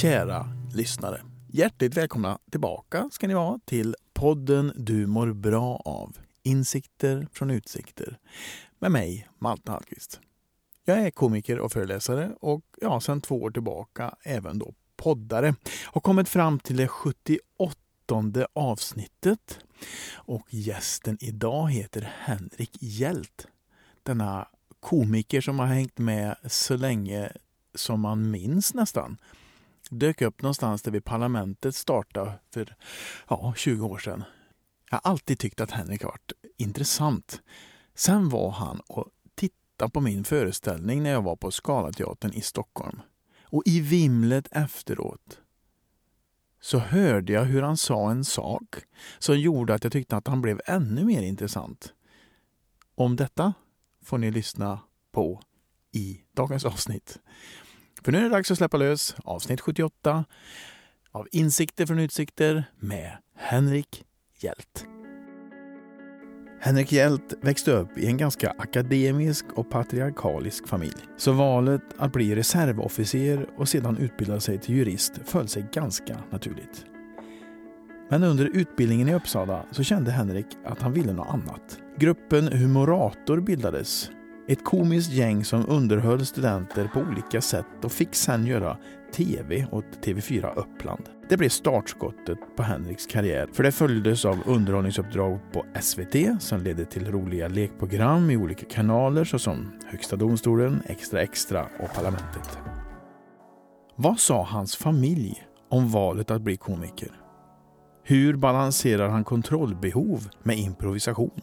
Kära lyssnare. Hjärtligt välkomna tillbaka ska ni vara till podden Du mår bra av. Insikter från utsikter. Med mig, Malte Hallqvist. Jag är komiker och föreläsare och ja, sedan två år tillbaka även då poddare. Har kommit fram till det 78 åttonde avsnittet. Och gästen idag heter Henrik Hjält. Denna komiker som har hängt med så länge som man minns nästan dök upp någonstans där vid parlamentet startade för ja, 20 år sedan. Jag har alltid tyckt att Henrik har varit intressant. Sen var han och tittade på min föreställning när jag var på Scalateatern i Stockholm. Och i vimlet efteråt så hörde jag hur han sa en sak som gjorde att jag tyckte att han blev ännu mer intressant. Om detta får ni lyssna på i dagens avsnitt. För nu är det dags att släppa lös avsnitt 78 av Insikter från utsikter med Henrik Hjält. Henrik Hjält växte upp i en ganska akademisk och patriarkalisk familj. Så valet att bli reservofficer och sedan utbilda sig till jurist föll sig ganska naturligt. Men under utbildningen i Uppsala så kände Henrik att han ville något annat. Gruppen Humorator bildades ett komiskt gäng som underhöll studenter på olika sätt och fick sen göra TV åt TV4 Uppland. Det blev startskottet på Henriks karriär, för det följdes av underhållningsuppdrag på SVT som ledde till roliga lekprogram i olika kanaler såsom Högsta domstolen, Extra Extra och Parlamentet. Vad sa hans familj om valet att bli komiker? Hur balanserar han kontrollbehov med improvisation?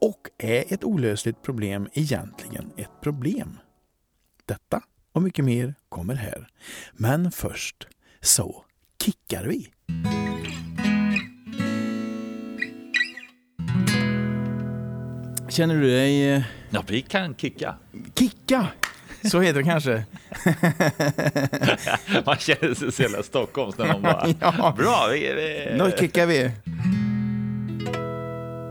Och är ett olösligt problem egentligen ett problem? Detta och mycket mer kommer här. Men först så kickar vi! Känner du dig... Eh, ja, vi kan kicka. Kicka! Så heter det kanske. Man känner sig så jävla Stockholms när någon bara, ja. bra, vi, vi... Då kickar vi.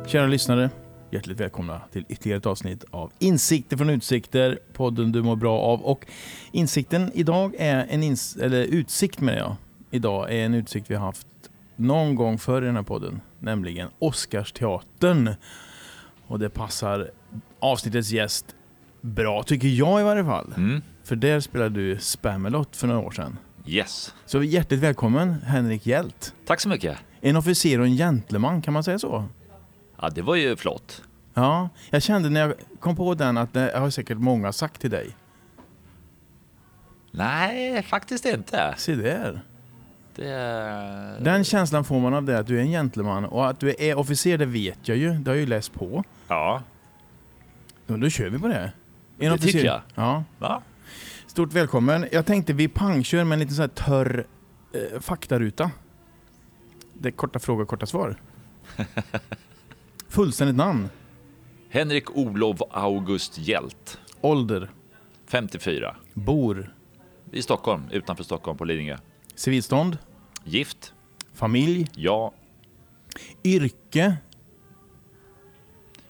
Kära lyssnare, hjärtligt välkomna till ytterligare ett avsnitt av Insikter från utsikter, podden du mår bra av. Och insikten idag är en ins eller utsikt med jag. Idag är en utsikt vi har haft någon gång förr i den här podden, nämligen Oscarsteatern. Och det passar avsnittets gäst bra, tycker jag i varje fall. Mm. För där spelade du Spamalot för några år sedan. Yes. Så hjärtligt välkommen Henrik Hjält. Tack så mycket. En officer och en gentleman, kan man säga så? Ja, det var ju flott. Ja, jag kände när jag kom på den att det har säkert många sagt till dig. Nej, faktiskt inte. Se där. Det... Den känslan får man av det att du är en gentleman och att du är officer, det vet jag ju. Det har jag ju läst på. Ja. Då, då kör vi på det. En det officer. tycker jag. Ja. Va? Stort välkommen. Jag tänkte vi pangkör med en liten sån här törr eh, faktaruta. Det är korta frågor, korta svar. Fullständigt namn? Henrik Olof August Hjält. Ålder? 54. Bor? I Stockholm, utanför Stockholm, på Lidingö. Civilstånd? Gift. Familj? Ja. Yrke?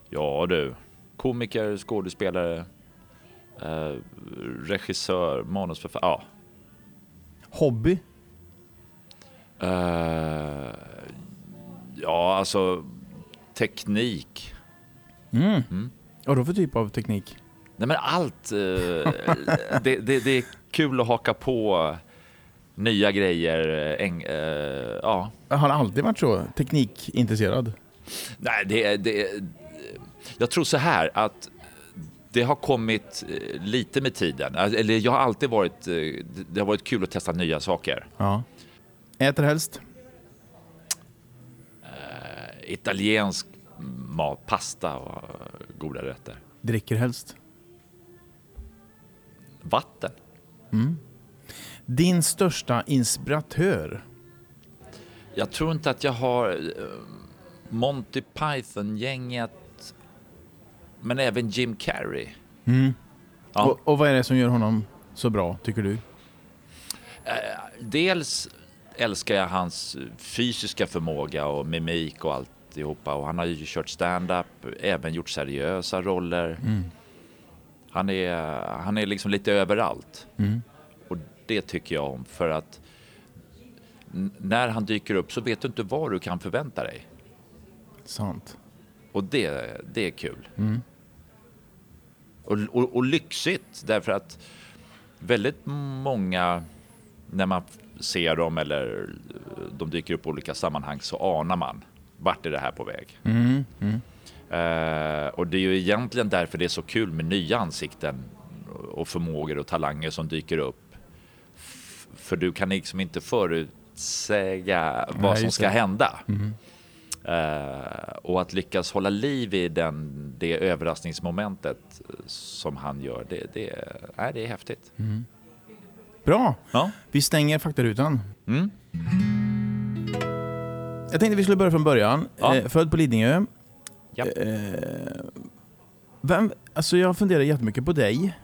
Ja du. Komiker, skådespelare, eh, regissör, manusförfattare. Ja. Hobby? Uh, ja, alltså teknik. Mm. Mm. Vad då för typ av teknik? Nej men allt. Uh, det, det, det, är kul att haka på nya grejer. Äng, uh, ja. Har alltid varit så teknikintresserad? Nej, det, det, jag tror så här att det har kommit eh, lite med tiden. Eller jag har alltid varit, eh, det har varit kul att testa nya saker. Ja. Äter helst? Italiensk mat, pasta och goda rätter. Dricker helst? Vatten. Mm. Din största inspiratör? Jag tror inte att jag har Monty Python-gänget men även Jim Carrey. Mm. Ja. Och, och, vad är det som gör honom så bra, tycker du? Eh, dels älskar jag hans fysiska förmåga och mimik och allt alltihopa och han har ju kört stand-up, även gjort seriösa roller. Mm. Han är, han är liksom lite överallt. Mm. Och det tycker jag om för att när han dyker upp så vet du inte vad du kan förvänta dig. Sant. Och det, det är kul. Mm. Och, och, och lyxigt därför att väldigt många, när man ser dem eller de dyker upp i olika sammanhang så anar man vart är det här på väg. Mm. Mm. Eh, och det är ju egentligen därför det är så kul med nya ansikten och förmågor och talanger som dyker upp. F- för du kan liksom inte förutsäga vad Nej, som just ska det. hända. Mm. Eh, och att lyckas hålla liv i den, det överraskningsmomentet som han gör, det, det, nej, det är häftigt. Bra. Ja. Vi stänger faktarutan. Mm. Jag tänkte vi skulle börja från början. Ja. Eh, född på Lidingö. Ja. Eh, vem, alltså jag funderar jättemycket på dig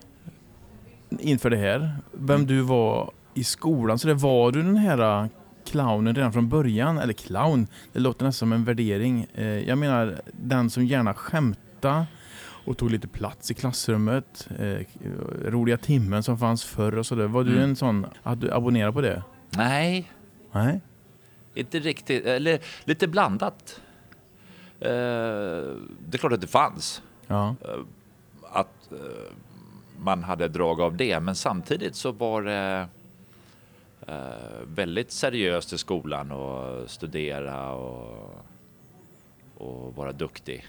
inför det här. Vem Mm. du var i skolan. Så det var du den här eh, clownen redan från början? Eller clown, det låter nästan som en värdering. Eh, jag menar den som gärna skämta och tog lite plats i klassrummet. Eh, roliga timmen som fanns förr och sådär. Var du Mm. en sån att du abonnerade på det? Nej, Nej. Inte riktigt. Eller lite blandat. Eh, det är klart att det fanns. Ja. att eh, man hade drag av det. Men samtidigt så var det eh, väldigt seriöst i skolan och studera och, och vara duktig.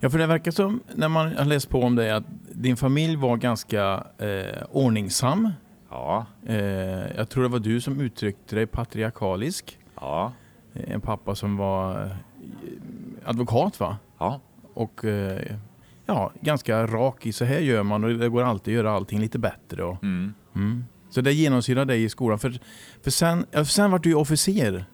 Ja, för det verkar som, när man har läst på om dig, att din familj var ganska eh, ordningsam. Ja, Eh, jag tror det var du som uttryckte dig patriarkalisk. Ja, En pappa som var eh, advokat va? ja. Och eh, ja, ganska rak i så här gör man och det går alltid att göra allting lite bättre. Och, Mm. mm. Så det genomsyrar dig i skolan. För, för sen, sen var du ju officer. Du,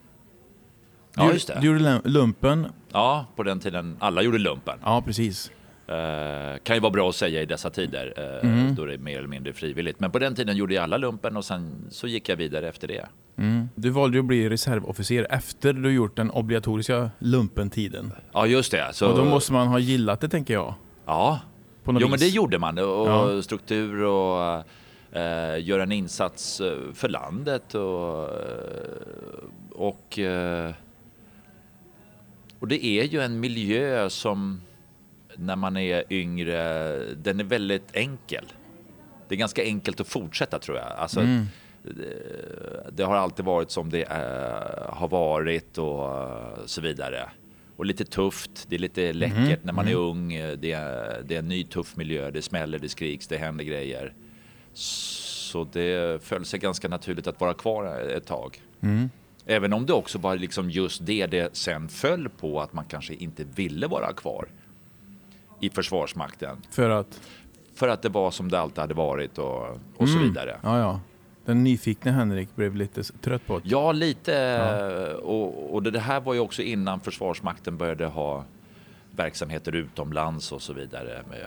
Ja, just det. Du gjorde lum- lumpen. ja, på den tiden alla gjorde lumpen. Ja, precis. Eh, kan ju vara bra att säga i dessa tider eh, Mm. då det är mer eller mindre frivilligt. Men på den tiden gjorde jag alla lumpen och sen så gick jag vidare efter det. Mm. Du valde ju att bli reservofficer efter du gjort den obligatoriska lumpentiden. Ja, just det. Så, Och då måste man ha gillat det tänker jag. Ja, jo men vis. det gjorde man. Och Ja. struktur och eh, göra en insats eh, för landet och, eh, och, eh, och det är ju en miljö som när man är yngre, den är väldigt enkel. Det är ganska enkelt att fortsätta tror jag. Alltså, Mm. Det, det har alltid varit som det eh, har varit och eh, så vidare. Och lite tufft, det är lite läckert när man är ung. Det är, det är en ny tuff miljö, det smäller, det skriks, det händer grejer. Så det föll sig ganska naturligt att vara kvar ett tag. Mm. Även om det också var liksom just det det sen föll på att man kanske inte ville vara kvar i Försvarsmakten. För att... För att det var som det alltid hade varit och, och så Mm. vidare. Ja, ja. Den nyfikna Henrik blev lite trött på det. Ja, lite. Ja. Och, och det här var ju också innan Försvarsmakten började ha verksamheter utomlands och så vidare med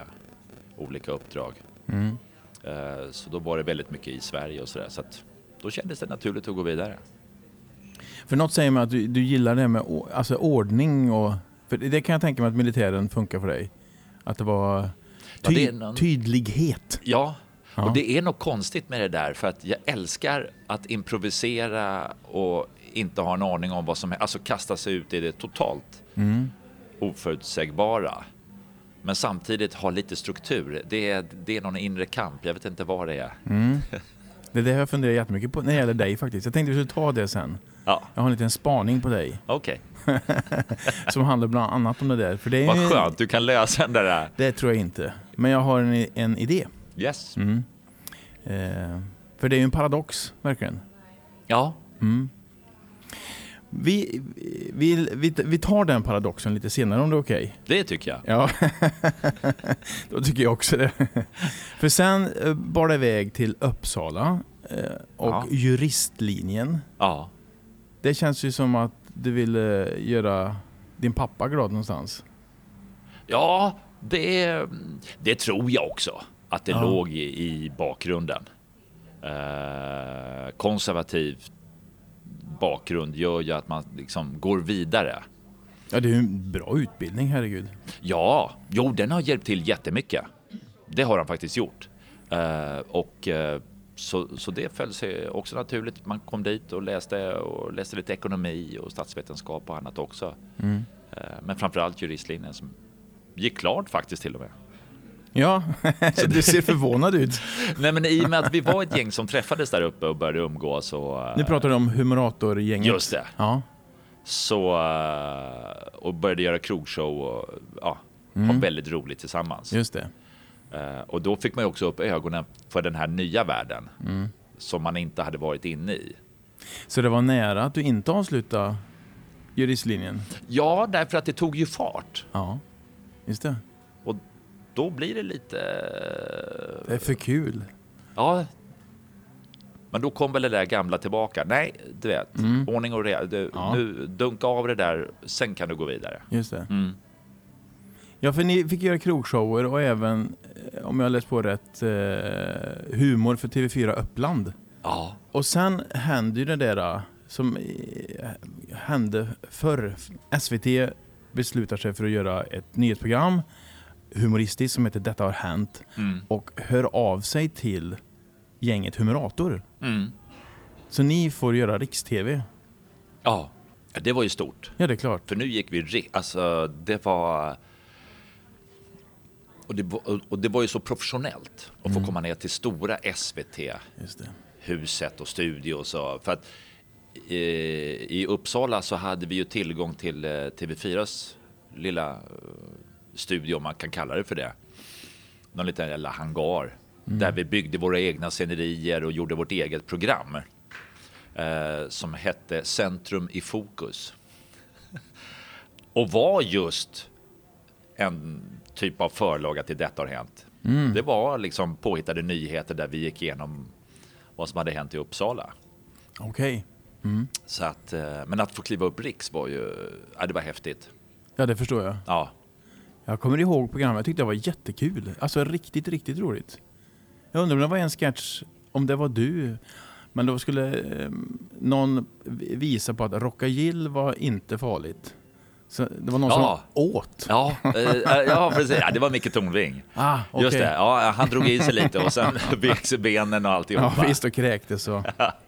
olika uppdrag. Mm. Eh, Så då var det väldigt mycket i Sverige och sådär. Så att då kändes det naturligt att gå vidare. För något säger mig att du, du gillar det här med alltså ordning och... För det det kan jag tänka mig att militären funkar för dig. Att det var Ja, ty, det är någon- tydlighet. Ja, Ja. och det är något konstigt med det där för att jag älskar att improvisera och inte ha en aning om vad som är, alltså kasta sig ut i det totalt Mm. oförutsägbara. Men samtidigt ha lite struktur. Det är, det är någon inre kamp, jag vet inte vad det är. Mm. Det är det jag funderar jättemycket på när det gäller dig faktiskt. Jag tänkte vi skulle ta det sen. Ja, Jag har en liten spaning på dig okej. som handlar bland annat om det där. För det, är, Vad skönt, du kan lösa den där. det tror jag inte. Men jag har en, en idé. Yes. Mm. Eh, för det är ju en paradox, verkligen. Ja, Mm. Vi, vi, vi, vi tar den paradoxen lite senare om det är okej. det tycker jag. Ja, då tycker jag också det. För sen eh, bar det iväg till Uppsala eh, och Ja. juristlinjen. Ja, Det känns ju som att du ville göra din pappa glad någonstans. ja det, det tror jag också att det Ja. låg i, i bakgrunden. Eh, konservativ bakgrund gör ju att man liksom går vidare. Ja, det är ju en bra utbildning, herregud. Ja, jo, den har hjälpt till jättemycket. Det har han faktiskt gjort. Eh, och eh, så, så det föll sig också naturligt. Man kom dit och läste och läste lite ekonomi och statsvetenskap och annat också. Mm. Eh, men framförallt juristlinjen som gick klart faktiskt till och med. Ja, du ser förvånad ut. Nej, men i och med att vi var ett gäng som träffades där uppe och började umgås och... eh, Nu pratar du om Humoratorgänget. Just det. Ja. Så, eh, och började göra krogshow och ja, ha väldigt roligt tillsammans. Just det. Eh, Och då fick man ju också upp ögonen för den här nya världen som man inte hade varit inne i. Så det var nära att du inte avslutade juristlinjen? Ja, därför att det tog ju fart. Ja, just det. Då blir det lite... Det är för kul. Ja. Men då kom väl det där gamla tillbaka. Nej, du vet, ordning och reda. Du, Ja. Nu dunka av det där, sen kan du gå vidare. Just det. Mm. Ja, för ni fick göra krogshower och även, eh, om jag läst på rätt, eh, humor för TV4 Uppland. Ja, Och sen händer ju det där eh, som eh, hände förr. SVT beslutar sig för att göra ett nyhetsprogram, humoristiskt, som heter Detta har hänt. mm. Och hör av sig till gänget Humerator. Mm. Så ni får göra riks-TV. ja. det var ju stort. Ja, det är klart. För nu gick vi, alltså det var... Och det, var- och det var ju så professionellt att få komma ner till stora SVT, Just det. huset och studio och så. För att eh, i Uppsala så hade vi ju tillgång till eh, TV4s lilla studio, om man kan kalla det för det. Någon liten jävla hangar. Där vi byggde våra egna scenerier och gjorde vårt eget program. Eh, som hette Centrum i fokus. och var just en typ av förlaga till Detta har hänt. Det var liksom påhittade nyheter där vi gick igenom vad som hade hänt i Uppsala. Okej. Så att, eh, men att få kliva upp Riks var ju, ja, det var häftigt. Ja, det förstår jag. Ja, Jag kommer ihåg programmet. Jag tyckte det var jättekul. Alltså riktigt, riktigt roligt. Jag undrar om det var en sketch, om det var du. Men då skulle eh, någon visa på att rocka gill var inte farligt. Så det var någon Ja. som åt. ja, eh, ja precis. Ja, det var Micke Tornving. Ah, okej. Just det, ja, han drog i sig lite och sen vek sig benen och Ja, alltihopa. visst och kräktes så.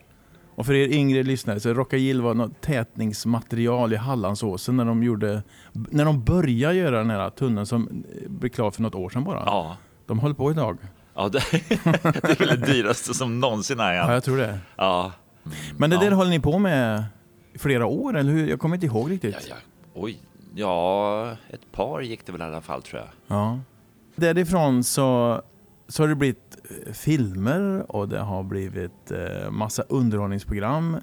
Och för er yngre lyssnare så Rocka gill var något tätningsmaterial i Hallandsåsen när de gjorde, när de började göra den här tunneln som blev klar för något år sedan bara. Ja, De höll på tag. ja det, det är väl det dyraste som någonsin har Ja, hänt. jag tror det. Ja, Men det Ja. där håller ni på med i flera år, eller hur? Jag kommer inte ihåg riktigt. ja, ja. Oj, ja, ett par gick det väl i alla fall tror jag. Ja. Därifrån så, så har det blivit filmer och det har blivit eh, massa underhållningsprogram.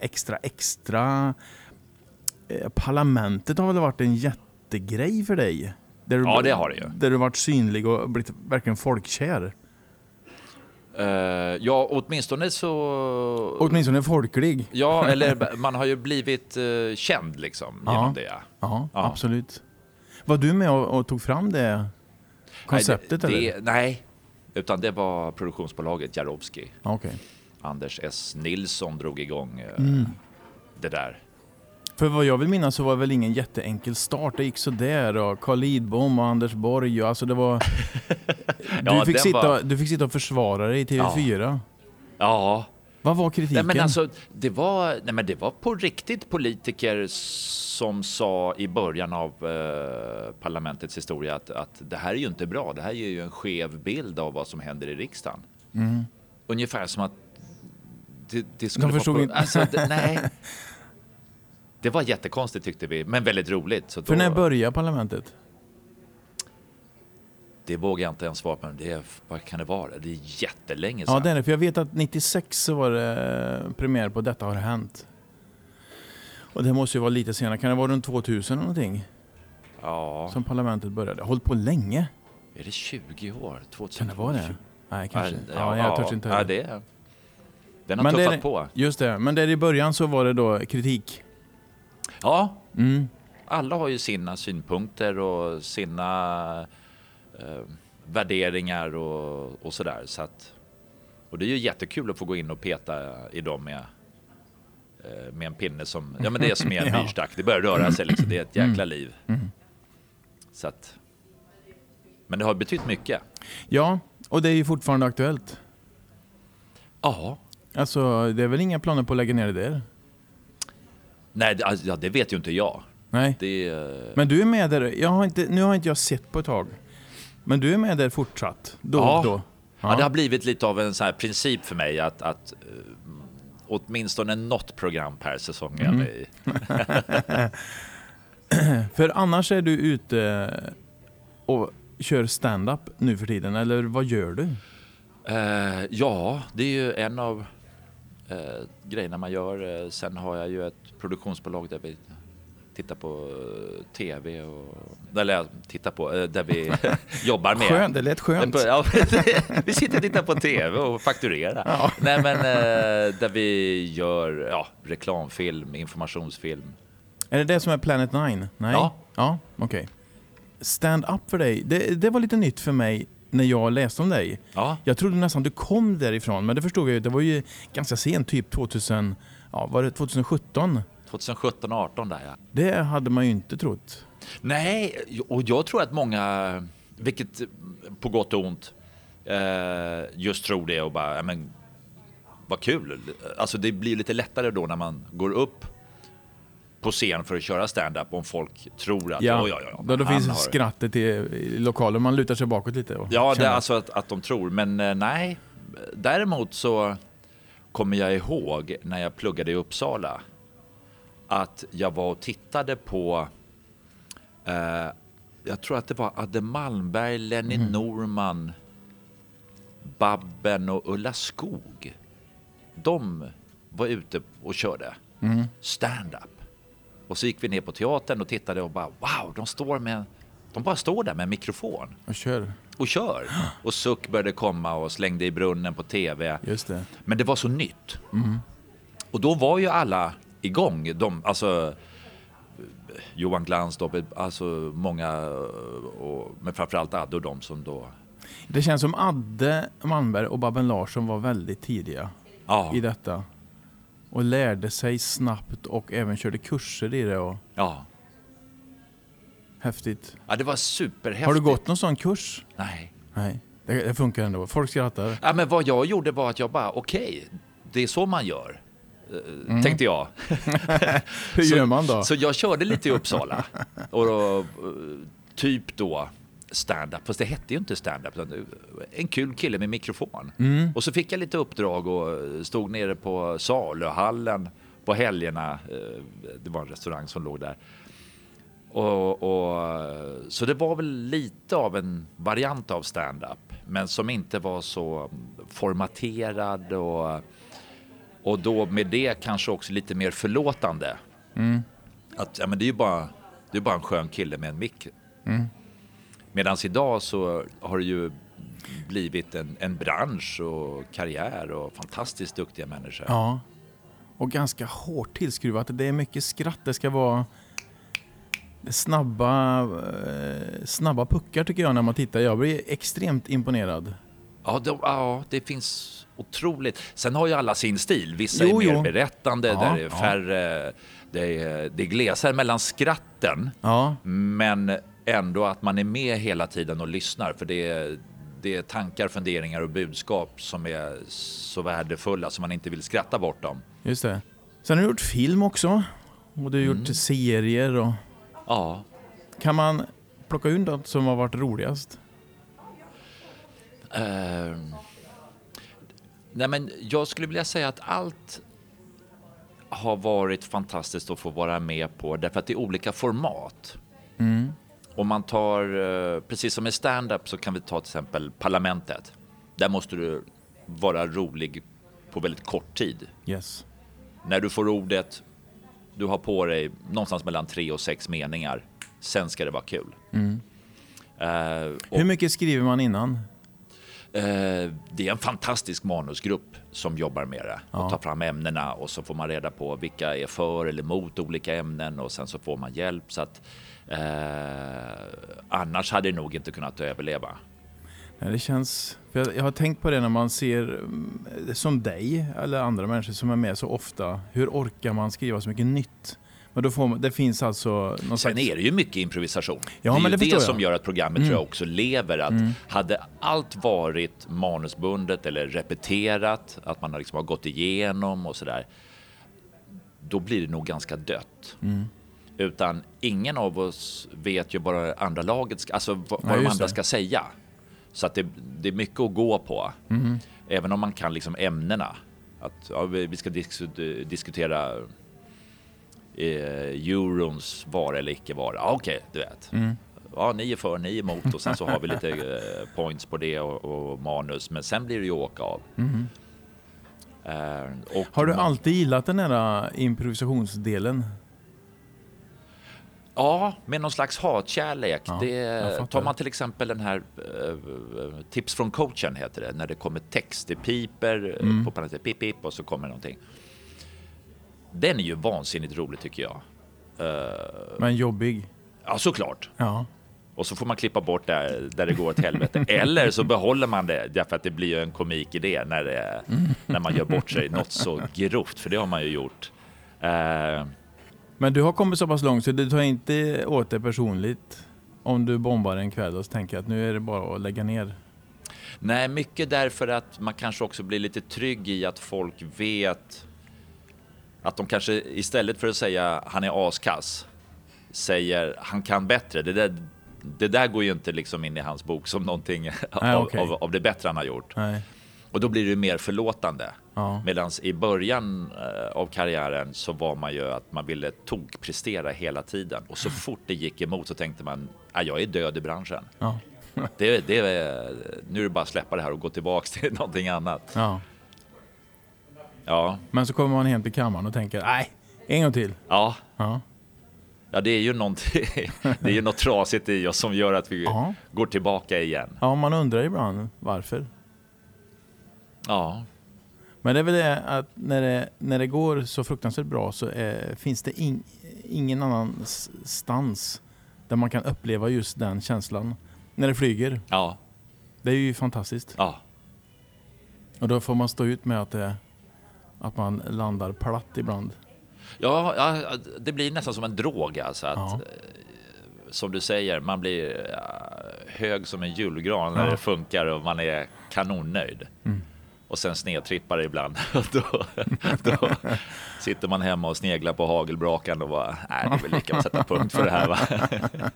Extra extra. Eh, Parlamentet har väl varit en jättegrej för dig? Där du, Ja, det har det ju. Där du varit synlig och blivit verkligen folkkär. Eh, ja, åtminstone så... Åtminstone folklig. Ja, eller man har ju blivit eh, känd liksom Ja. genom det. Ja, Ja. absolut. Var du med och, och tog fram det konceptet? nej, det, eller? det, nej, utan det var produktionsbolaget Jarowski. Ja, Okej. Anders S. Nilsson drog igång eh, Mm. det där. För vad jag vill minnas så var det väl ingen jätteenkel start. Det gick så där och Carl Lidbom och Anders Borg och alltså det var... Ja, du, fick den sitta, var- du fick sitta och försvara dig i TV4. Ja, Vad var kritiken? nej, men alltså, det, var, nej, men det var på riktigt politiker som sa i början av eh, parlamentets historia att, att det här är ju inte bra. Det här ger ju en skev bild av vad som händer i riksdagen. Mm. Ungefär som att det, det skulle De förstod vara på, alltså, det, nej. Det var jättekonstigt tyckte vi, men väldigt roligt. Så För då, när började parlamentet? Det vågar jag inte ens svara på. Det är, vad kan det vara? Det är jättelänge Ja, sedan. det är det. För jag vet att 96 så var det premiär på Detta har hänt. Och det måste ju vara lite senare. Kan det vara runt 2000 eller någonting? Ja, Som parlamentet började. Hållit på länge. är det 20 år? 2000, Kan det vara det? Nej, kanske. Ja, Ja, jag törs inte ja, höra. det är. Den har Men det tuffat är- på. Just det. Men där i början så var det då kritik. Ja, Mm. alla har ju sina synpunkter och sina eh, värderingar och, och sådär. Så att, och det är ju jättekul att få gå in och peta i dem med eh, med en pinne som, ja men det är som i en myrstack. Det börjar röra sig liksom. Det är ett jäkla liv. Mm. Så att, men det har betytt mycket. Ja, och det är ju fortfarande aktuellt. Ja. Alltså, det är väl inga planer på att lägga ner det där? Nej, det- alltså, ja, det vet ju inte jag. Nej. Det är, Men du är med där, jag har inte, nu har inte jag sett på ett tag. Men du är med där fortsatt? Då Ja. då? Ja. det har blivit lite av en sån här princip för mig att, att eh, åtminstone något program per säsong är jag Mm. med i. För annars är du ute och kör stand-up nu för tiden, eller vad gör du? Eh, ja, det är ju en av eh, grejerna man gör. Eh, sen har jag ju ett produktionsbolag där vi tittar på eh, TV och... Eller tittar på, eh, där vi jobbar med. Skönt, det lät skönt. Ja, vi sitter och tittar på TV och fakturerar. Ja. Nej men eh, där vi gör ja, reklamfilm, informationsfilm. Är det det som är Planet Nine? Nej? Ja. Ja, okej. Stand-up för dig, det, det var lite nytt för mig när jag läste om dig. Ja, Jag trodde nästan du kom därifrån, men det förstod jag ju. Det var ju ganska sent, typ 2000, ja, var det 2017? 2017 18 där ja. Det hade man ju inte trott. Nej, och jag tror att många, vilket på gott och ont, eh, just tror det och bara, ja, men vad kul. Alltså det blir lite lättare då när man går upp på scen för att köra stand-up om folk tror att Ja, oj, oj, oj, då, då finns har... skrattet i, i lokalen, man lutar sig bakåt lite. Och Ja, det alltså att, att de tror, men eh, nej. Däremot så kommer jag ihåg när jag pluggade i Uppsala att jag var och tittade på eh, jag tror att det var Adde Malmberg, Lenny Mm. Norman, Babben och Ulla Skog. De var ute och körde Mm. stand-up. Och så gick vi ner på teatern och tittade och bara wow, de står med de bara står där med en mikrofon Och kör. och kör. Och suck började komma och slängde i brunnen på tv. Just det. Men det var så nytt. Och då var ju alla igång. De, alltså, Johan Glans, då, alltså många, och, men framförallt Adde och de som då... Det känns som Adde Malmberg och Babben Larsson var väldigt tidiga Ja, i detta. Och lärde sig snabbt och även körde kurser i det. Och ja. häftigt. ja det var superhäftigt. Har du gått någon sån kurs? Nej. Nej, det, det funkar ändå. Folk skrattar. Ja, men vad jag gjorde var att jag bara, okej, det är så man gör. Eh, Tänkte jag. Hur Så- gör man då? Så jag körde lite i Uppsala. Och då, eh, typ då stand-up, fast det hette ju inte stand-up. En kul kille med mikrofon. Mm. Och så fick jag lite uppdrag och stod nere på Saluhallen på helgerna. Eh, Det var en restaurang som låg där. Och, och, så det var väl lite av en variant av stand-up, men som inte var så formaterad och, och då med det kanske också lite mer förlåtande. Mm. Att ja, men det är ju bara, det är bara en skön kille med en mick. Mm. Medan idag så har det ju blivit en, en bransch och karriär och fantastiskt duktiga människor. Ja. Och ganska hårt tillskruvat. Det är mycket skratt. Det ska vara snabba, eh, snabba puckar tycker jag när man tittar. Jag blir extremt imponerad. Ja, det, ja, det finns otroligt. Sen har ju alla sin stil. Vissa Jo, är mer jo. berättande, Ja, där är ja. färre, det är, det är glesare mellan skratten, Ja, men ändå att man är med hela tiden och lyssnar. För det är, det är tankar, funderingar och budskap som är så värdefulla så man inte vill skratta bort dem. just det. Sen har du gjort film också. Och du har gjort Mm. serier. Och... Ja, Kan man plocka ut något som har varit roligast? Ehm, nej men jag skulle vilja säga att allt har varit fantastiskt att få vara med på därför att det är olika format. Mm. Om man tar, eh, precis som i stand-up så kan vi ta till exempel Parlamentet. Där måste du vara rolig på väldigt kort tid. Yes. När du får ordet, du har på dig någonstans mellan tre och sex meningar. Sen ska det vara kul. Mm. Och- Hur mycket skriver man innan? Eh, det är en fantastisk manusgrupp som jobbar med det och Ja. tar fram ämnena och så får man reda på vilka är för eller emot olika ämnen och sen så får man hjälp så att eh, annars hade det nog inte kunnat överleva. Ja, det känns... För jag, jag har tänkt på det när man ser, mm, som dig eller andra människor som är med så ofta. Hur orkar man skriva så mycket nytt? Men då får man, det finns alltså någon Sen slags... är det ju mycket improvisation. Ja, det är men det det, som gör att programmet Mm. tror jag också lever. Att Mm. Hade allt varit manusbundet eller repeterat, att man har liksom har gått igenom och sådär, då blir det nog ganska dött. Mm. Utan ingen av oss vet ju bara andra laget ska, alltså vad, Ja, de andra det. ska säga. Så att det, det är mycket att gå på. Mhm. Även om man kan liksom ämnena. Att ja, vi ska dis diskutera eh, eurons vara eller icke vara. Ja, Okej, du vet. Mm. Ja, ni är för, ni är emot och sen så har vi lite eh, points på det och, och manus. Men sen blir det ju åka av. Mhm. Eh, Har du alltid gillat den här äh, improvisationsdelen? Ja, med någon slags hatkärlek. Ja, det, tar man till exempel den här eh, Tips från coachen heter det, när det kommer text, det piper eh, Mm. på pip pip och så kommer någonting. Den är ju vansinnigt rolig tycker jag. Eh, Men jobbig? ja, såklart. Ja. Och så får man klippa bort där, där det går åt helvete. Eller så behåller man det, därför att det blir ju en komik i det när, det, när man gör bort sig något så grovt, för det har man ju gjort. Eh, Men du har kommit så pass långt så du tar inte åt dig personligt om du bombar en kväll och tänker att nu är det bara att lägga ner? Nej, mycket därför att man kanske också blir lite trygg i att folk vet att de kanske istället för att säga han är askass säger han kan bättre. Det där, det där går ju inte liksom in i hans bok som någonting av, okej. av, av det bättre han har gjort. Nej. Och då blir det mer förlåtande. Ja. Medan i början eh, av karriären så var man ju att man ville tokprestera hela tiden. Och så fort det gick emot så tänkte man, jag är död i branschen. Ja. Det, det, är- nu är det bara att släppa det här och gå tillbaks till någonting annat. ja. Ja, Men så kommer man hem till kammaren och tänker nej, en gång till. ja, Ja. ja det är ju någonting, det är ju något trasigt i oss som gör att vi Ja. går tillbaka igen. ja, man undrar ibland varför. Ja, Men det är väl det att när det, när det går så fruktansvärt bra så är, finns det in, ingen annanstans där man kan uppleva just den känslan. När det flyger. ja, Det är ju fantastiskt. ja, Och då får man stå ut med att, det, att man landar platt ibland. ja, ja, det blir nästan som en drog alltså. Att, Ja. eh, Som du säger, man blir ja, hög som en julgran när Ja. det funkar och man är kanonnöjd. Mm. Och sen snedtrippar det ibland. då, då sitter man hemma och sneglar på hagelbrakan och bara, nej det är väl lika att sätta punkt för det här va.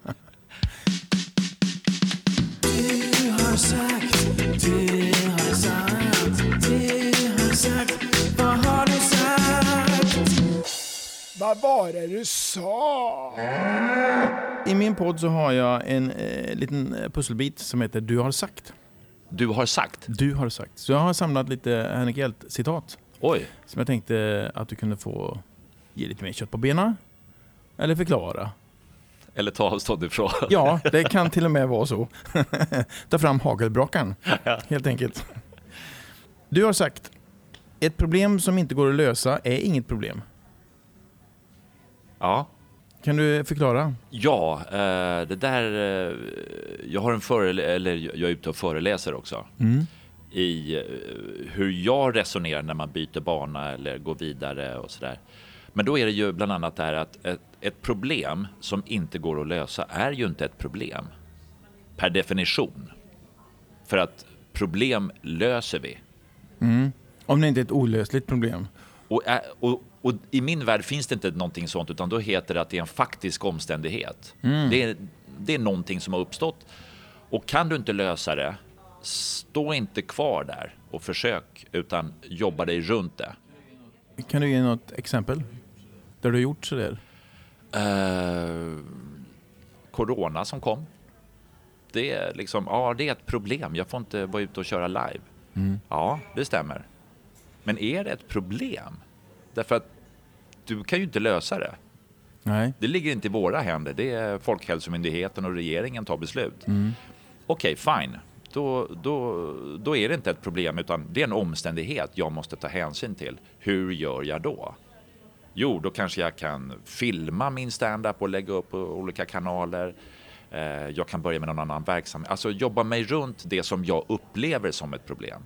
Du har sagt, du har sagt, Vad var det du sa? I min podd så har jag en eh, liten eh, pusselbit som heter Du har sagt. Du har sagt, Du har sagt. Så jag har samlat lite Henrik Hjelt-citat oj, som jag tänkte att du kunde få ge lite mer kött på benen. Eller förklara. eller ta avstånd ifrån. Ja, det kan till och med vara så. Ta fram hagelbrakan, helt enkelt. Du har sagt, ett problem som inte går att lösa är inget problem. Ja. Kan du förklara? Ja, eh, det där... eh, Jag har en förele- eller jag är ute och föreläser också Mm. i eh, hur jag resonerar när man byter bana eller går vidare och sådär. Men då är det ju bland annat det här att ett, ett problem som inte går att lösa är ju inte ett problem per definition. För att problem löser vi. Mm. Om det inte är ett olösligt problem. Och, och, och i min värld finns det inte någonting sånt, utan då heter det att det är en faktisk omständighet. Det, är, det är någonting som har uppstått. Och kan du inte lösa det, stå inte kvar där och försök, utan jobba dig runt det. Kan du ge något exempel? Där du har gjort sådär? Eh, corona som kom. Det är liksom, ja det är ett problem. Jag får inte vara ute och köra live. Ja, det stämmer. Men är det ett problem? Därför att du kan ju inte lösa det. Nej. Det ligger inte i våra händer. Det är Folkhälsomyndigheten och regeringen tar beslut. Okej, fine. Då, då, då är det inte ett problem, utan det är en omständighet jag måste ta hänsyn till. Hur gör jag då? Jo, då kanske jag kan filma min stand-up och lägga upp på olika kanaler. Eh, jag kan börja med någon annan verksamhet. Alltså jobba mig runt det som jag upplever som ett problem.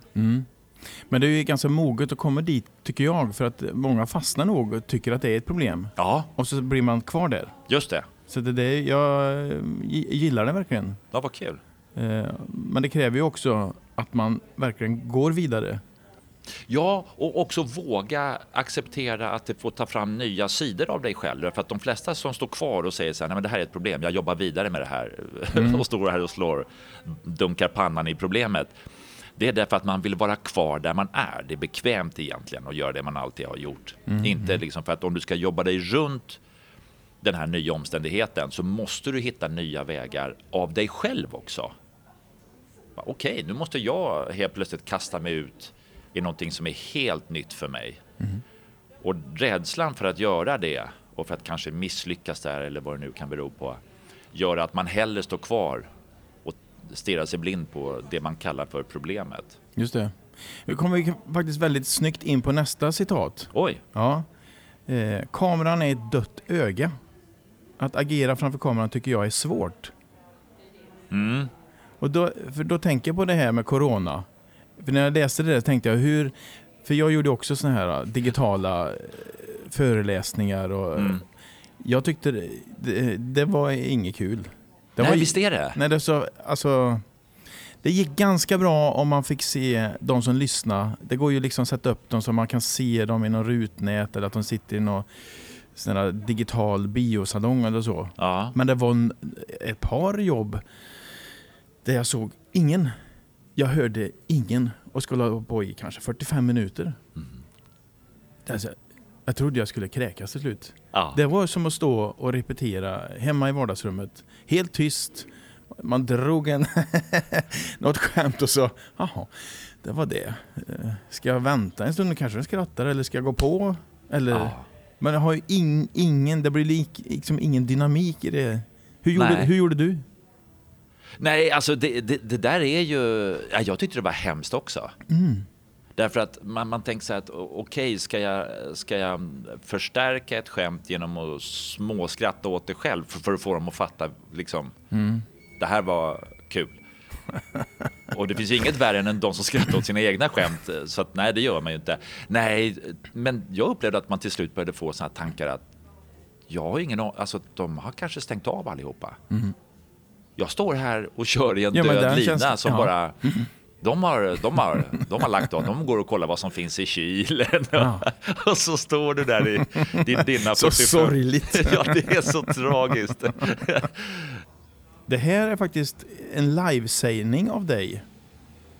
Men det är ju ganska moget att komma dit, tycker jag, för att många fastnar nog och tycker att det är ett problem. Ja, Och så blir man kvar där. just det. Så det, det, jag eh, gi- gillar det verkligen. Ja, vad kul. Eh, Men det kräver ju också att man verkligen går vidare. Ja, och också våga acceptera att det får ta fram nya sidor av dig själv. För att de flesta som står kvar och säger så här, nej men det här är ett problem, jag jobbar vidare med det här och står här och slår, dunkar pannan i problemet. Det är därför att man vill vara kvar där man är. Det är bekvämt egentligen att göra det man alltid har gjort. Inte liksom för att om du ska jobba dig runt den här nya omständigheten så måste du hitta nya vägar av dig själv också. Okej, nu måste jag helt plötsligt kasta mig ut i någonting som är helt nytt för mig. Och rädslan för att göra det och för att kanske misslyckas där eller vad det nu kan bero på gör att man hellre står kvar stirrar sig blind på det man kallar för problemet. Just det. Nu kommer vi faktiskt väldigt snyggt in på nästa citat. Oj, Ja. Eh, kameran är ett dött öga. Att agera framför kameran tycker jag är svårt. mm. Och då, för då tänker jag på det här med corona. För när jag läste det där tänkte jag hur... För jag gjorde också såna här digitala eh, föreläsningar och... Mm. Jag tyckte det, det, det var inget kul. Det Nej, var, visst är det. Nej, det, så, alltså, det gick ganska bra om man fick se de som lyssnar. Det går ju liksom att sätta upp dem så man kan se dem i någon rutnät eller att de sitter i någon sån digital biosalong eller så. Ja. Men det var en, ett par jobb där jag såg ingen. Jag hörde ingen och skulle ha på i kanske 45 minuter. Alltså, jag trodde jag skulle kräkas till slut. Ja. Det var som att stå och repetera hemma i vardagsrummet. Helt tyst. Man drog en något skämt och så, jaha, det var det. Eh, Ska jag vänta en stund och kanske den skrattar eller ska jag gå på? Eller, Ja. Men jag har ju in, ingen, det blir lik, liksom ingen dynamik i det. Hur gjorde, hur gjorde du? Nej, alltså det, det, det där är ju... Ja, jag tyckte det var hemskt också. Därför att man, man tänker så här att okej, ska, jag, ska jag förstärka ett skämt genom att småskratta åt det själv för, för att få dem att fatta liksom, det här var kul. Och det finns ju inget värre än de som skrattar åt sina egna skämt. Så att, nej, det gör man ju inte. Nej, men jag upplevde att man till slut började få här tankar att jag har ingen alltså de har kanske stängt av allihopa. Jag står här och kör i en Ja, död lina känns- som ja. bara... De har, de, har, de har lagt av, de går och kollar vad som finns i kylen. Ja. Och så står du där i din dina Så 45. sorgligt. Ja, det är så tragiskt. Det här är faktiskt en livesägning av dig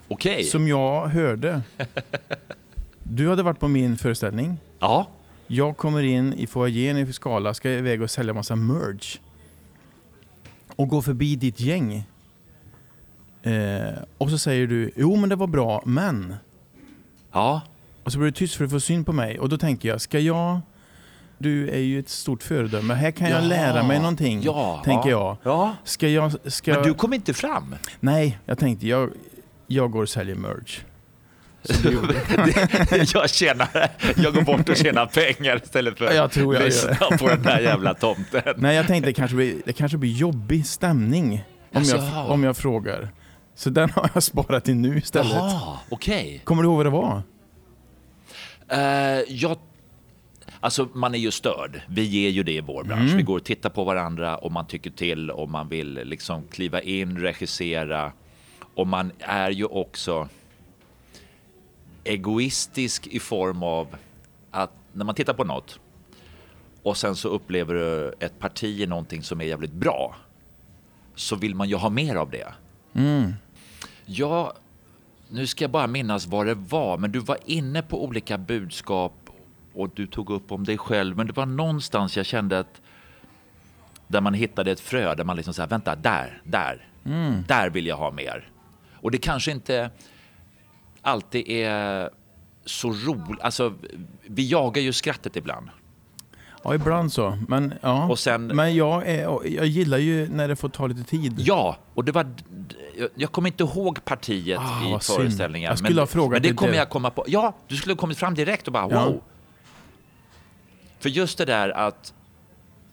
Okej. som jag hörde. Du hade varit på min föreställning. Ja. Jag kommer in i foajén i Skala, ska iväg och sälja massa merch. Och går förbi ditt gäng. Eh, och så säger du, jo men det var bra, men... Ja. Och så blir du tyst för att få syn på mig. Och då tänker jag, ska jag... Du är ju ett stort föredöme. Här kan jag Jaha. lära mig någonting, Ja. tänker jag. Ja. Ska jag... Ska... Men du kom inte fram. Nej, jag tänkte, jag, jag går och säljer merch. jag tjänar, jag går bort och tjänar pengar istället för Jag tror jag att lyssna på den där jävla tomten. Nej, jag tänkte det kanske blir, det kanske blir jobbig stämning om jag, Jaså? om jag frågar. Så den har jag sparat till nu istället. Jaha, okej. Kommer du ihåg vad det var? Eh, jag, alltså man är ju störd. Vi ger ju det i vår bransch. Vi går och tittar på varandra och man tycker till och man vill liksom kliva in, regissera. Och man är ju också egoistisk i form av att när man tittar på något och sen så upplever du ett parti i någonting som är jävligt bra så vill man ju ha mer av det. Ja, nu ska jag bara minnas vad det var, men du var inne på olika budskap och du tog upp om dig själv, men det var någonstans jag kände att där man hittade ett frö där man liksom säger vänta, där, där, där vill jag ha mer. Och det kanske inte alltid är så roligt, alltså vi jagar ju skrattet ibland. Ja, ibland så. Men, ja. Och sen- Men jag, är, jag gillar ju när det får ta lite tid. Ja, och det var... Jag kommer inte ihåg partiet Ah, i föreställningen. Jag skulle men, ha frågat Men det kommer jag komma på. Ja, du skulle ha kommit fram direkt och bara Ja. wow. För just det där att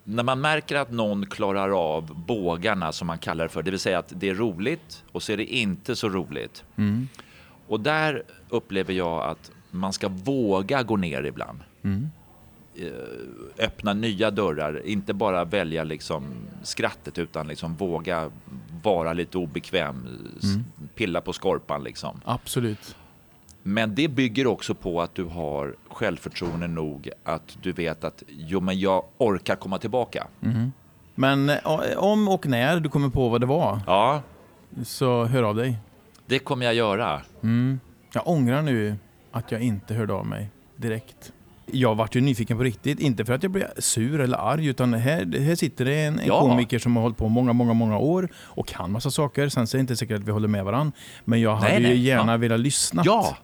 när man märker att någon klarar av bågarna som man kallar det för, det vill säga att det är roligt och så är det inte så roligt. Och där upplever jag att man ska våga gå ner ibland. Eh, Öppna nya dörrar, inte bara välja liksom skrattet utan liksom våga vara lite obekväm, s- pilla på skorpan liksom. Absolut. Men det bygger också på att du har självförtroende nog att du vet att jo men jag orkar komma tillbaka. Men eh, om och när du kommer på vad det var, Ja, så hör av dig. det kommer jag göra. Jag ångrar nu att jag inte hörde av mig direkt. Jag vart ju nyfiken på riktigt, inte för att jag blev sur eller arg, utan här, här sitter det en, en Ja. komiker som har hållit på många, många, många år och kan massa saker. Sen så är det inte säkert att vi håller med varandra, men jag hade Nej, ju nej. gärna Ja. velat lyssna. Ja,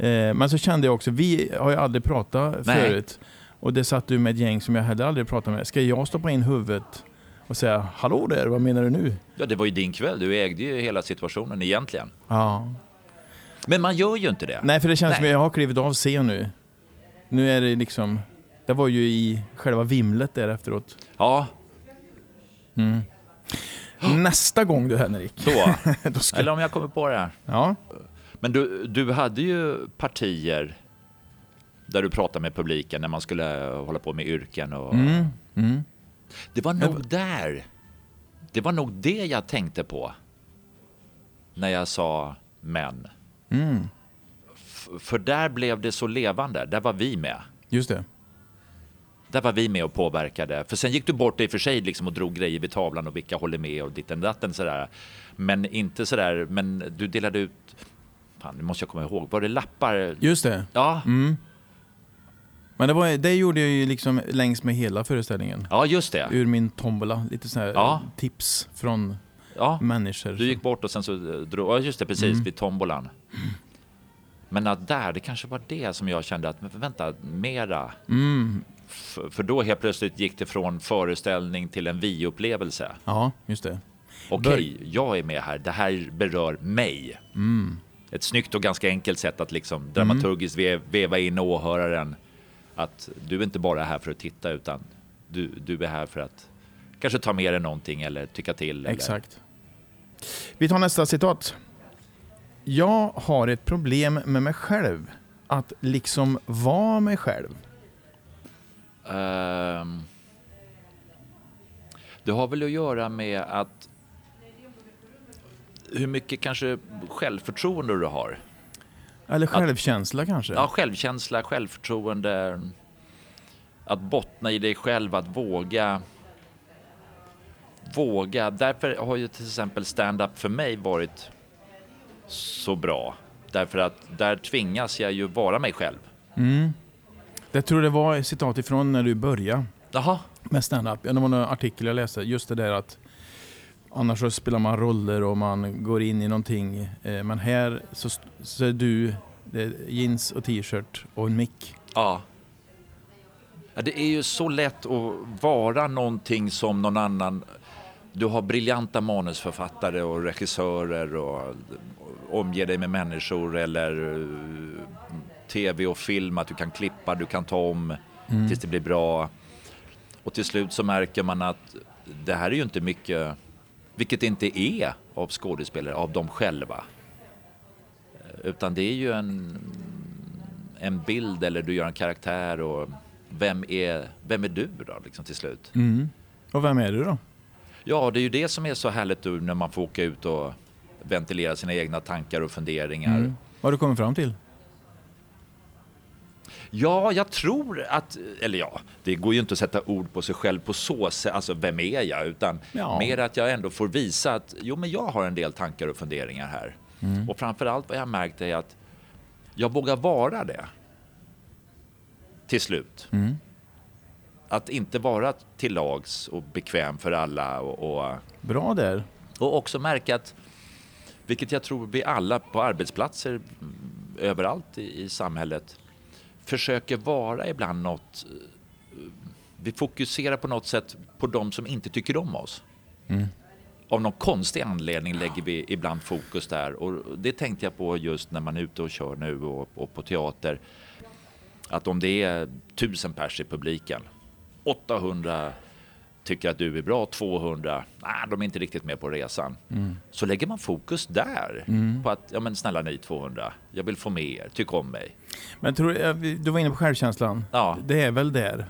Eh, men så kände jag också, vi har ju aldrig pratat Nej. förut. Och det satt du med ett gäng som jag heller aldrig pratat med. Ska jag stoppa in huvudet och säga Hallå där, vad menar du nu? ja, det var ju din kväll. Du ägde ju hela situationen egentligen. Ja. Men man gör ju inte det. Nej, för det känns Nej. som att jag har klivit av scen nu. Nu är det liksom... Det var ju i själva vimlet där efteråt. Ja, Nästa gång du Henrik. så. då ska... Eller om jag kommer på det här. Ja. Men du, du hade ju partier där du pratade med publiken när man skulle hålla på med yrken och... Mm. Mm. Det var nog där. Det var nog det jag tänkte på. När jag sa män. Mm. För där blev det så levande. Där var vi med. Just det. Där var vi med och påverkade. För sen gick du bort i och för sig liksom och drog grejer vid tavlan och vilka håller med och ditten datten sådär. Men inte sådär, men du delade ut, fan nu måste jag komma ihåg, var det lappar? Just det. Ja, Mm. Men det, var, det gjorde jag ju liksom längs med hela föreställningen. ja just det. Ur min tombola. Lite så här Ja. tips från Ja, människor. du gick bort och sen så eh, drog, ja just det precis, vid tombolan. Men att där, det kanske var det som jag kände att, men vänta, mera. Mm. För då helt plötsligt gick det från föreställning till en vi-upplevelse. Ja, just det. Okej, jag är med här. Det här berör mig. Mm. Ett snyggt och ganska enkelt sätt att liksom dramaturgiskt ve- veva in åhöraren. Att du är inte bara här för att titta utan du, du är här för att kanske ta med dig någonting eller tycka till. Eller... Exakt. Vi tar nästa citat. Jag har ett problem med mig själv. Att liksom vara mig själv. Ehm, det har väl att göra med att hur mycket kanske självförtroende du har. Eller självkänsla kanske. Ja, självkänsla, självförtroende. Att bottna i dig själv, att våga. Våga. Därför har ju till exempel stand-up för mig varit så bra. Därför att där tvingas jag ju vara mig själv. Mm. Det tror det var ett citat ifrån när du började Jaha. med stand-up. Det var en artikel jag läste. Just det där att annars så spelar man roller och man går in i någonting. Eh, Men här så, så är du jeans och t-shirt och en mick. Ja. ja. Det är ju så lätt att vara någonting som någon annan. Du har briljanta manusförfattare och regissörer och omger dig med människor eller eh, tv och film, att du kan klippa, du kan ta om tills det blir bra. Och till slut så märker man att det här är ju inte mycket, vilket det inte är av skådespelare, av dem själva. Eh, Utan det är ju en, en bild eller du gör en karaktär och vem är, vem är du då liksom till slut? Mm. Och vem är du då? Ja, det är ju det som är så härligt nu när man får åka ut och ventilera sina egna tankar och funderingar. Mm. Vad har du kommit fram till? Ja, jag tror att, eller ja, det går ju inte att sätta ord på sig själv på så sätt, alltså vem är jag? Utan Ja. mer att jag ändå får visa att, jo men jag har en del tankar och funderingar här. Och framförallt vad jag märkt är att jag vågar vara det. Till slut. Mm. Att inte vara till lags och bekväm för alla och, och Bra där. och också märka att, vilket jag tror vi alla på arbetsplatser mm, överallt i, i samhället försöker vara ibland något... eh, Vi fokuserar på något sätt på de som inte tycker om oss. Av någon konstig anledning lägger vi ibland fokus där. Och det tänkte jag på just när man är ute och kör nu och, och på teater. Att om det är tusen pers i publiken, 800 tycker att du är bra, 200, nej, de är inte riktigt med på resan. Så lägger man fokus där. På att, ja men snälla ni 200, jag vill få med er, tyck om mig. Men tror du, du var inne på självkänslan. Ja. Det är väl där.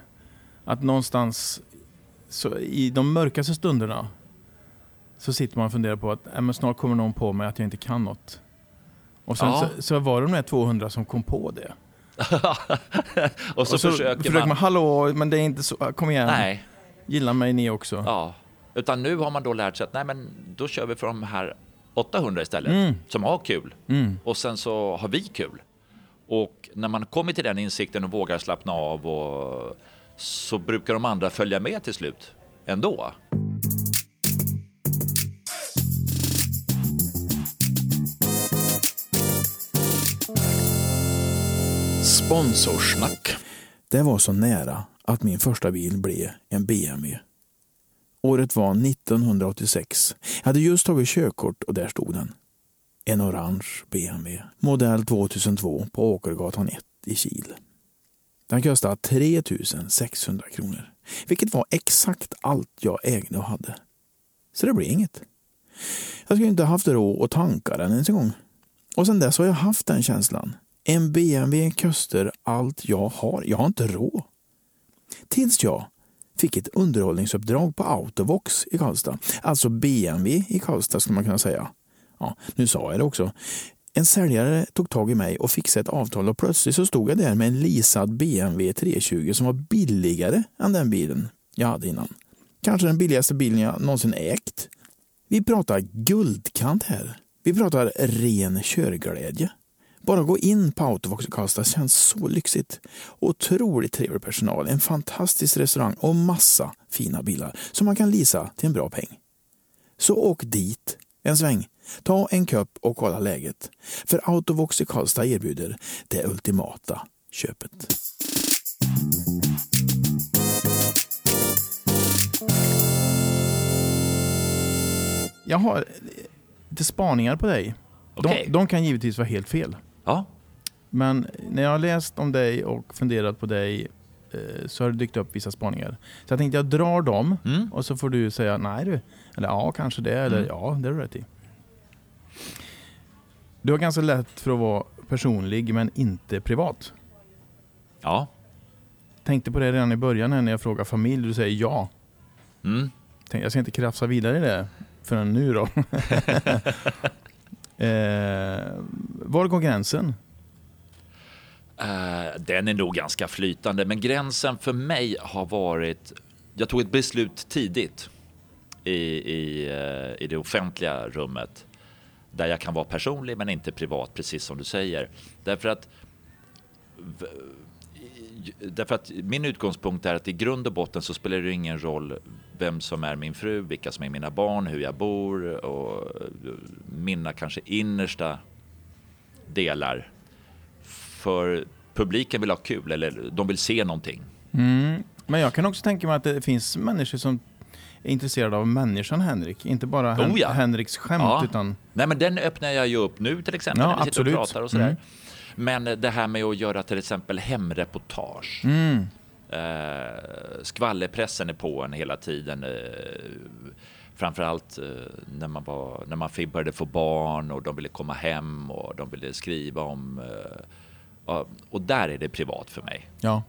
Att någonstans så i de mörkaste stunderna så sitter man och funderar på att äh, men snart kommer någon på mig att jag inte kan något. Och sen Ja. så, så var det de där 200 som kom på det. och så, och så försöker man... man, hallå, men det är inte så, kom igen. Nej, Gilla mig ni också. ja. Utan nu har man då lärt sig att nej men då kör vi för de här 800 istället, Mm. som har kul. Mm. Och sen så har vi kul. Och när man kommer till den insikten och vågar slappna av och så brukar de andra följa med till slut ändå. Sponsorsnack. Det var så nära att min första bil blev en BMW. Året var 1986. Jag hade just tagit körkort och där stod den. En orange BMW. Modell 2002 på Åkergatan 1 i Kil. Den kostade 3600 kronor. Vilket var exakt allt jag ägde och hade. Så det blev inget. Jag skulle inte haft råd att tanka den ens en gång. Och sen dess har jag haft den känslan. En BMW kostar allt jag har. Jag har inte råd. Tills jag fick ett underhållningsuppdrag på Autovox i Karlstad. Alltså BMW i Karlstad skulle man kunna säga. Ja, nu sa jag det också. En säljare tog tag i mig och fixade ett avtal och plötsligt så stod jag där med en leasad BMW 320 som var billigare än den bilen jag hade innan. Kanske den billigaste bilen jag någonsin ägt. Vi pratar guldkant här. Vi pratar ren körglädje. Bara gå in på Autovox Karlstad känns så lyxigt. Otroligt trevlig personal, en fantastisk restaurang och massa fina bilar som man kan leasa till en bra peng. Så åk dit en sväng. Ta en kopp och kolla läget. För Autovox i Karlstad erbjuder det ultimata köpet. Jag har lite spaningar på dig. De, de kan givetvis vara helt fel. Ja, Men när jag har läst om dig och funderat på dig eh, så har det dykt upp vissa spaningar. Så jag tänkte jag drar dem mm. och så får du säga nej du. Eller ja, kanske det. Eller Mm. ja, det är du rätt i. Du har ganska lätt för att vara personlig men inte privat. ja. Tänkte på det redan i början när jag frågar familj. Du säger ja. Mm. Tänkte, jag ska inte krafsa vidare i det förrän nu då. eh, var går gränsen? Eh, den är nog ganska flytande, men gränsen för mig har varit... Jag tog ett beslut tidigt i, i, eh, i det offentliga rummet där jag kan vara personlig men inte privat, precis som du säger. Därför att, därför att min utgångspunkt är att i grund och botten så spelar det ingen roll vem som är min fru, vilka som är mina barn, hur jag bor och mina kanske innersta delar för publiken vill ha kul eller de vill se någonting. Mm. Men jag kan också tänka mig att det finns människor som är intresserade av människan Henrik. Inte bara Hen- Oh ja. Henriks skämt Ja. utan... Nej men den öppnar jag ju upp nu till exempel Ja, när vi sitter absolut. och pratar och sådär. Mm. Men det här med att göra till exempel hemreportage. Mm. Eh, skvallerpressen är på en hela tiden. Eh, framförallt eh, när, man var, när man började få barn och de ville komma hem och de ville skriva om... Eh, och där är det privat för mig. Ja.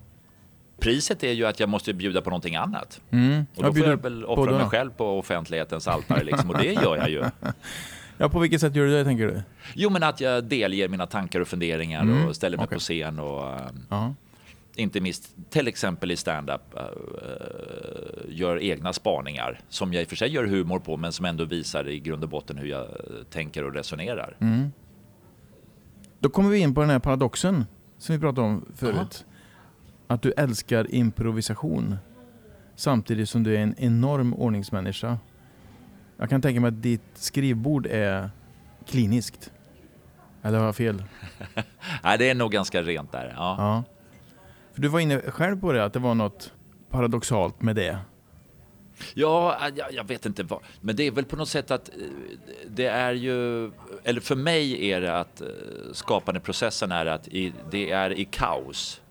Priset är ju att jag måste bjuda på någonting annat. Mm. Och då får jag väl offra mig själv på offentlighetens altare liksom, och det gör jag ju. Ja, på vilket sätt gör du det tänker du? Jo, men att jag delger mina tankar och funderingar Mm, och ställer mig okej. på scen och Ja. Inte minst till exempel i stand-up eh, gör egna spaningar som jag i och för sig gör humor på men som ändå visar i grund och botten hur jag eh, tänker och resonerar. Mm. Då kommer vi in på den här paradoxen som vi pratade om förut. Att du älskar improvisation samtidigt som du är en enorm ordningsmänniska. Jag kan tänka mig att ditt skrivbord är kliniskt. Eller har jag fel? Nej, det är nog ganska rent där. Ja. Ja. Du var inne själv på det, att det var något paradoxalt med det. Ja, jag, jag vet inte vad. Men det är väl på något sätt att eh, det är ju, eller för mig är det att eh, skapandeprocessen är att i, det är i kaos.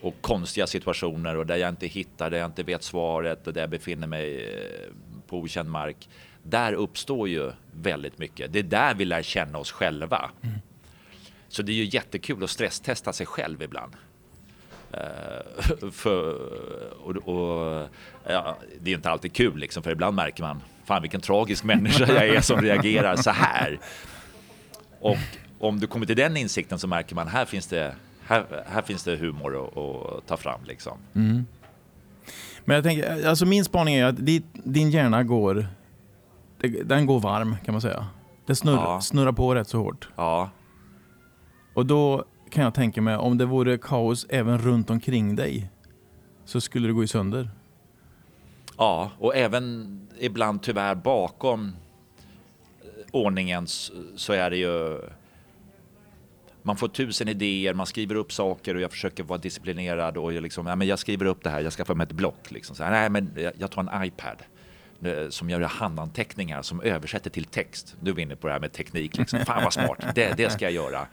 och konstiga situationer och där jag inte hittar, där jag inte vet svaret och där jag befinner mig eh, på okänd mark. Där uppstår ju väldigt mycket. Det är där vi lär känna oss själva. Så det är ju jättekul att stresstesta sig själv ibland. Eh, för, och, och, ja, det är inte alltid kul liksom, för ibland märker man fan vilken tragisk människa jag är som reagerar så här. Och om du kommer till den insikten så märker man här finns det, här, här finns det humor att, ta fram. Liksom. Men jag tänker, alltså min spaning är att din hjärna går, den går varm kan man säga. Det snurr, Ja. snurrar på rätt så hårt. Ja, Och då kan jag tänka mig, om det vore kaos även runt omkring dig, så skulle det gå i sönder. ja, och även ibland tyvärr bakom eh, ordningen så är det ju man får tusen idéer, man skriver upp saker och jag försöker vara disciplinerad och jag, liksom, ja, men jag skriver upp det här, jag skaffar mig ett block. Liksom. Så här, nej, men jag, tar en iPad eh, som gör handanteckningar som översätter till text. Du är inne på det här med teknik, liksom. fan vad smart, det, det ska jag göra.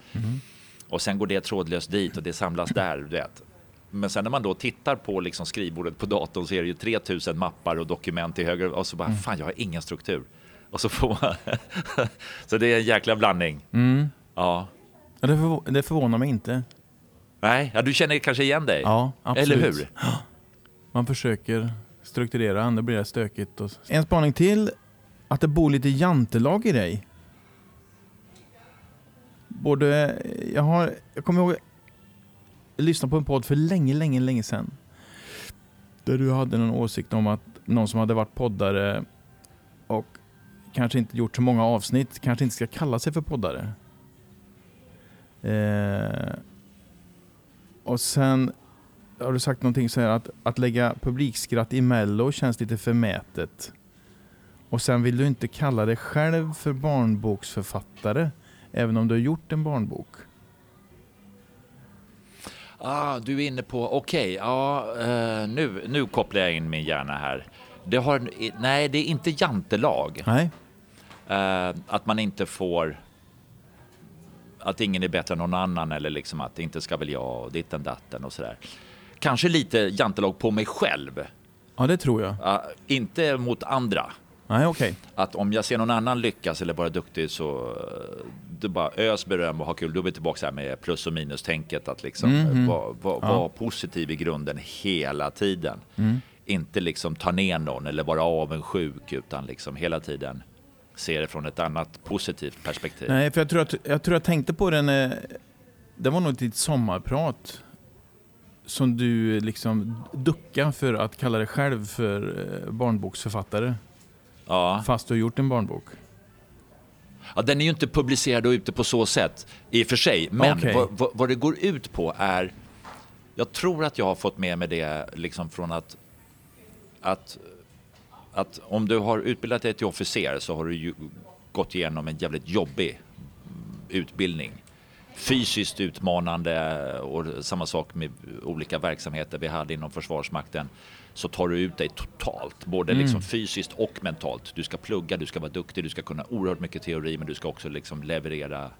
Och sen går det trådlöst dit och det samlas där. Du vet. Men sen när man då tittar på liksom skrivbordet på datorn så är det ju 3000 mappar och dokument till höger och så bara, fan jag har ingen struktur. Och så får man... så det är en jäkla blandning. Ja. Ja, det, förvå- det förvånar mig inte. Nej, ja, du känner kanske igen dig? Ja, absolut. Eller hur? Man försöker strukturera, annars blir det stökigt. Och... En spaning till, att det bor lite jantelag i dig. Både, jag, har, jag kommer ihåg, jag lyssnade på en podd för länge, länge, länge sedan. Där du hade någon åsikt om att någon som hade varit poddare och kanske inte gjort så många avsnitt, kanske inte ska kalla sig för poddare. Eh, och sen har du sagt någonting så här att, att lägga publikskratt i mello känns lite förmätet. Och sen vill du inte kalla dig själv för barnboksförfattare, även om du har gjort en barnbok. Ah, du är inne på, okej, ja, eh, nu, nu kopplar jag in min hjärna här. Det har, nej, det är inte jantelag. Nej? Eh, att man inte får... Att ingen är bättre än någon annan eller liksom att inte ska väl jag och ditten datten och sådär. Kanske lite jantelag på mig själv. Ja, det tror jag. Ah, inte mot andra. Nej, okej. Att om jag ser någon annan lyckas eller vara duktig så eh, du bara ös beröm och ha kul. Då är vi tillbaka här med plus och minus-tänket. Att liksom Mhm. vara var, Ja. positiv i grunden hela tiden. Mm. Inte liksom ta ner någon eller vara avundsjuk utan liksom hela tiden se det från ett annat positivt perspektiv. Nej, för jag tror, att, jag tror jag tänkte på den... eh, Det var nog ditt sommarprat. Som du liksom duckade för att kalla dig själv för eh, barnboksförfattare. Ja. Fast du har gjort en barnbok. Ja, den är ju inte publicerad och ute på så sätt i och för sig. Men Okej. vad, vad, vad det går ut på är... Jag tror att jag har fått med mig det liksom från att, att, att om du har utbildat dig till officer så har du ju gått igenom en jävligt jobbig utbildning. Fysiskt utmanande och samma sak med olika verksamheter vi hade inom Försvarsmakten. Så tar du ut dig totalt, både liksom fysiskt och mentalt. Du ska plugga, du ska vara duktig, du ska kunna oerhört mycket teori men du ska också liksom leverera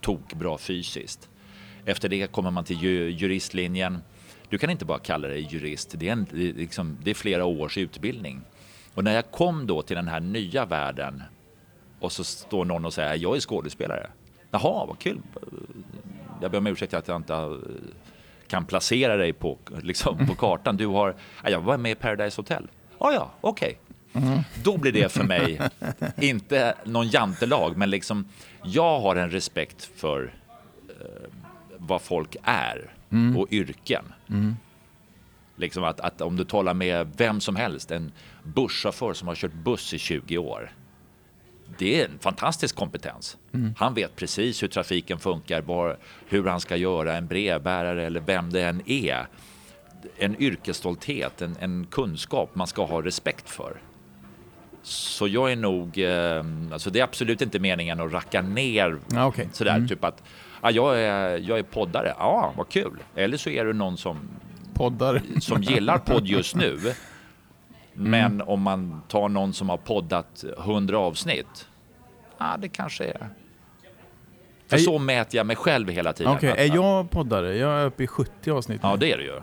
tokbra fysiskt. Efter det kommer man till ju- juristlinjen. Du kan inte bara kalla dig jurist, det är, en, liksom, det är flera års utbildning. Och när jag kom då till den här nya världen och så står någon och säger jag är skådespelare. Jaha, vad kul. Jag ber om ursäkt att jag inte eh, kan placera dig på, liksom, på kartan. Du har, ja, jag var med i Paradise Hotel. Ah, ja, okej. Då blir det för mig inte någon jantelag, men liksom jag har en respekt för eh, vad folk är och yrken. Liksom att, att om du talar med vem som helst, en busschaufför som har kört buss i 20 år. Det är en fantastisk kompetens. Han vet precis hur trafiken funkar, var, hur han ska göra, en brevbärare eller vem det än är. En yrkesstolthet, en, en kunskap man ska ha respekt för. Så jag är nog, eh, alltså det är absolut inte meningen att racka ner Ja, okej. sådär, typ att ja, jag, är, jag är poddare, ja vad kul. Eller så är du någon som Poddar. som gillar podd just nu. Men om man tar någon som har poddat 100 avsnitt. Ja, det kanske är... För Är- så mäter jag mig själv hela tiden. Okej, Att- är jag poddare? Jag är uppe i 70 avsnitt. Ja, det är det ju.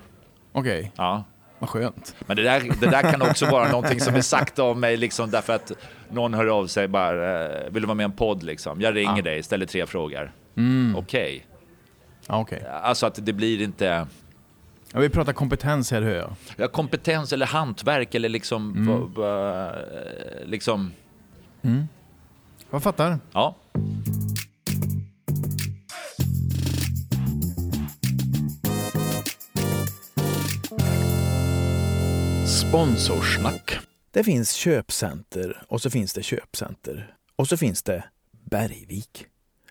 Okej, Ja. vad skönt. Men det där, det där kan också vara någonting som är sagt om mig liksom därför att någon hör av sig bara, eh, vill du vara med i en podd liksom? Jag ringer Ja. dig, ställer tre frågor. Okej. Ja, okej. Alltså att det blir inte Ja, vi pratar kompetens här hör jag. ja, kompetens eller hantverk eller liksom, va- va- liksom, Jag fattar. ja. Sponsorsnack. Det finns köpcenter och så finns det köpcenter. Och så finns det Bergvik.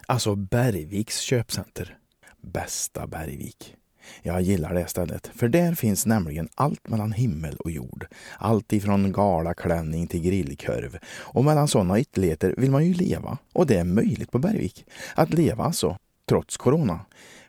Alltså Bergviks köpcenter. Bästa Bergvik. Jag gillar det stället, för där finns nämligen allt mellan himmel och jord. Allt ifrån galaklänning till grillkorv. Och mellan sådana ytterligheter vill man ju leva. Och det är möjligt på Bergvik. Att leva alltså, trots corona.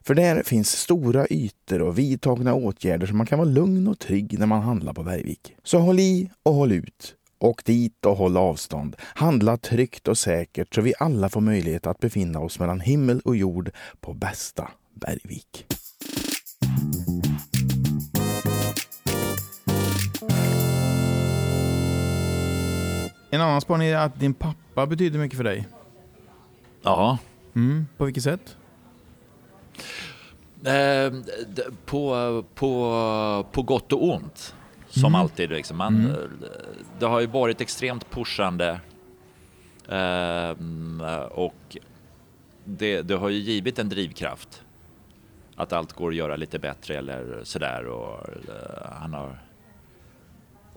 För där finns stora ytor och vidtagna åtgärder så man kan vara lugn och trygg när man handlar på Bergvik. Så håll i och håll ut. Åk dit och håll avstånd. Handla tryggt och säkert så vi alla får möjlighet att befinna oss mellan himmel och jord på bästa Bergvik. En annan spaning är att din pappa betyder mycket för dig. Ja. Mm, på vilket sätt? Eh, på, på, på gott och ont, som alltid. Liksom. Man, eh, Det har ju varit extremt pushande eh, och det, det har ju givit en drivkraft. Att allt går att göra lite bättre eller sådär. Och, eh, han har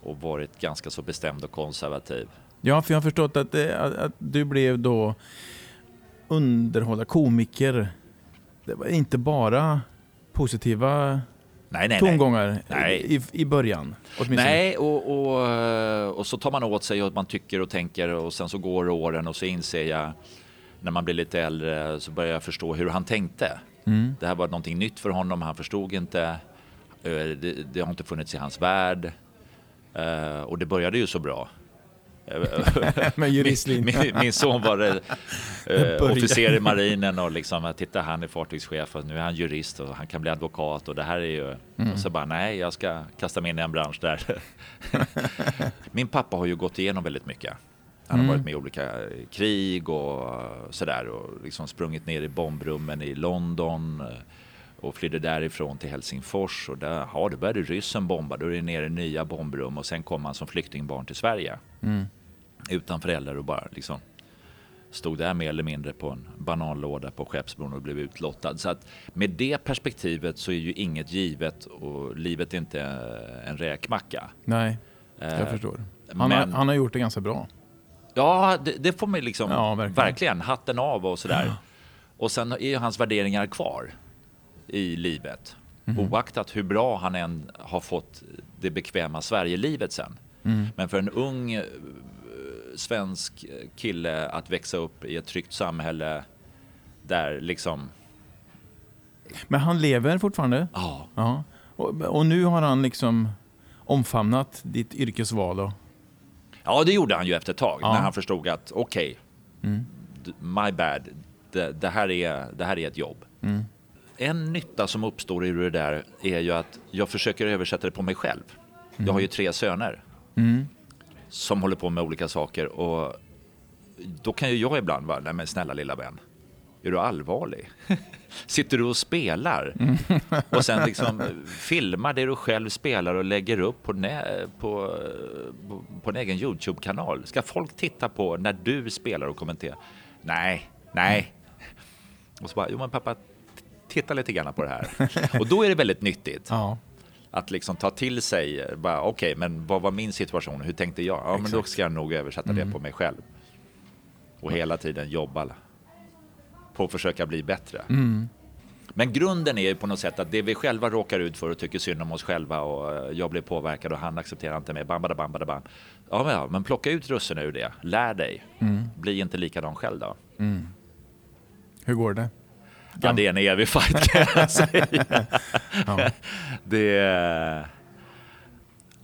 och varit ganska så bestämd och konservativ. Ja, för jag har förstått att, det, att, att du blev då underhållare, komiker. Det var inte bara positiva Nej, nej, tongångar Nej. I, i början. Åtminstone. Nej, och, och, eh, och så tar man åt sig och man tycker och tänker och sen så går åren och så inser jag när man blir lite äldre så börjar jag förstå hur han tänkte. Mm. Det här var någonting nytt för honom, han förstod inte. Eh, Det, det har inte funnits i hans värld. Eh, Och det började ju så bra. Eh, Med juristlinjen. min, min, min son var eh, officer i marinen och liksom, titta han är fartygschef och nu är han jurist och han kan bli advokat och det här är ju... Mm. Och så bara, nej, jag ska kasta mig in i en bransch där. min pappa har ju gått igenom väldigt mycket. Han har Mm. varit med i olika krig och sådär och liksom sprungit ner i bombrummen i London eh, och flydde därifrån till Helsingfors och där, ja, då började ryssen bomba, då är det ner i nya bombrum och sen kom han som flyktingbarn till Sverige Mm. Utan föräldrar och bara liksom stod där mer eller mindre på en bananlåda på Skeppsbron och blev utlottad. Så att med det perspektivet så är ju inget givet och livet är inte en räkmacka. Nej, jag Eh, förstår. Han, har, men- han har gjort det ganska bra. Ja, det, det får man liksom Ja, verkligen. verkligen. hatten av och sådär. Och sen är ju hans värderingar kvar i livet. Mhm. Oaktat hur bra han än har fått det bekväma Sverigelivet sen. Mm. Men för en ung eh, svensk kille att växa upp i ett tryggt samhälle där liksom, Men han lever fortfarande. ja, Ja. Och, och nu har han liksom omfamnat ditt yrkesval. Och, ja det gjorde han ju efter ett tag Ja. när han förstod att okej, Mm. d- my bad, det, det, här är, det här är ett jobb. Mm. En nytta som uppstår ur det där är ju att jag försöker översätta det på mig själv. Jag har ju tre söner Mm. Som håller på med olika saker och då kan ju jag ibland vara, nej men snälla lilla vän, är du allvarlig? Sitter du och spelar och sen liksom filmar det du själv spelar och lägger upp på, nä- på, på, på en egen Youtube-kanal? Ska folk titta på när du spelar och kommenterar? Nej, nej. Och så bara, jo men pappa, titta lite grann på det här. Och då är det väldigt nyttigt Ja. Att liksom ta till sig, eh, bara okej, men vad var min situation? Hur tänkte jag? Ja, men då ska jag nog översätta det på mig själv. Och hela tiden jobba på att försöka bli bättre. Men grunden är ju på något sätt att det vi själva råkar ut för och tycker synd om oss själva och eh, jag blev påverkad och han accepterar inte mig. Bam, bada, bam, bada, bam. Ja, men, ja, men plocka ut russinen ur det. Lär dig. Bli inte likadan själv då. Hur går det? Ja, det är en evig fight kan jag säga. Ja. Det är...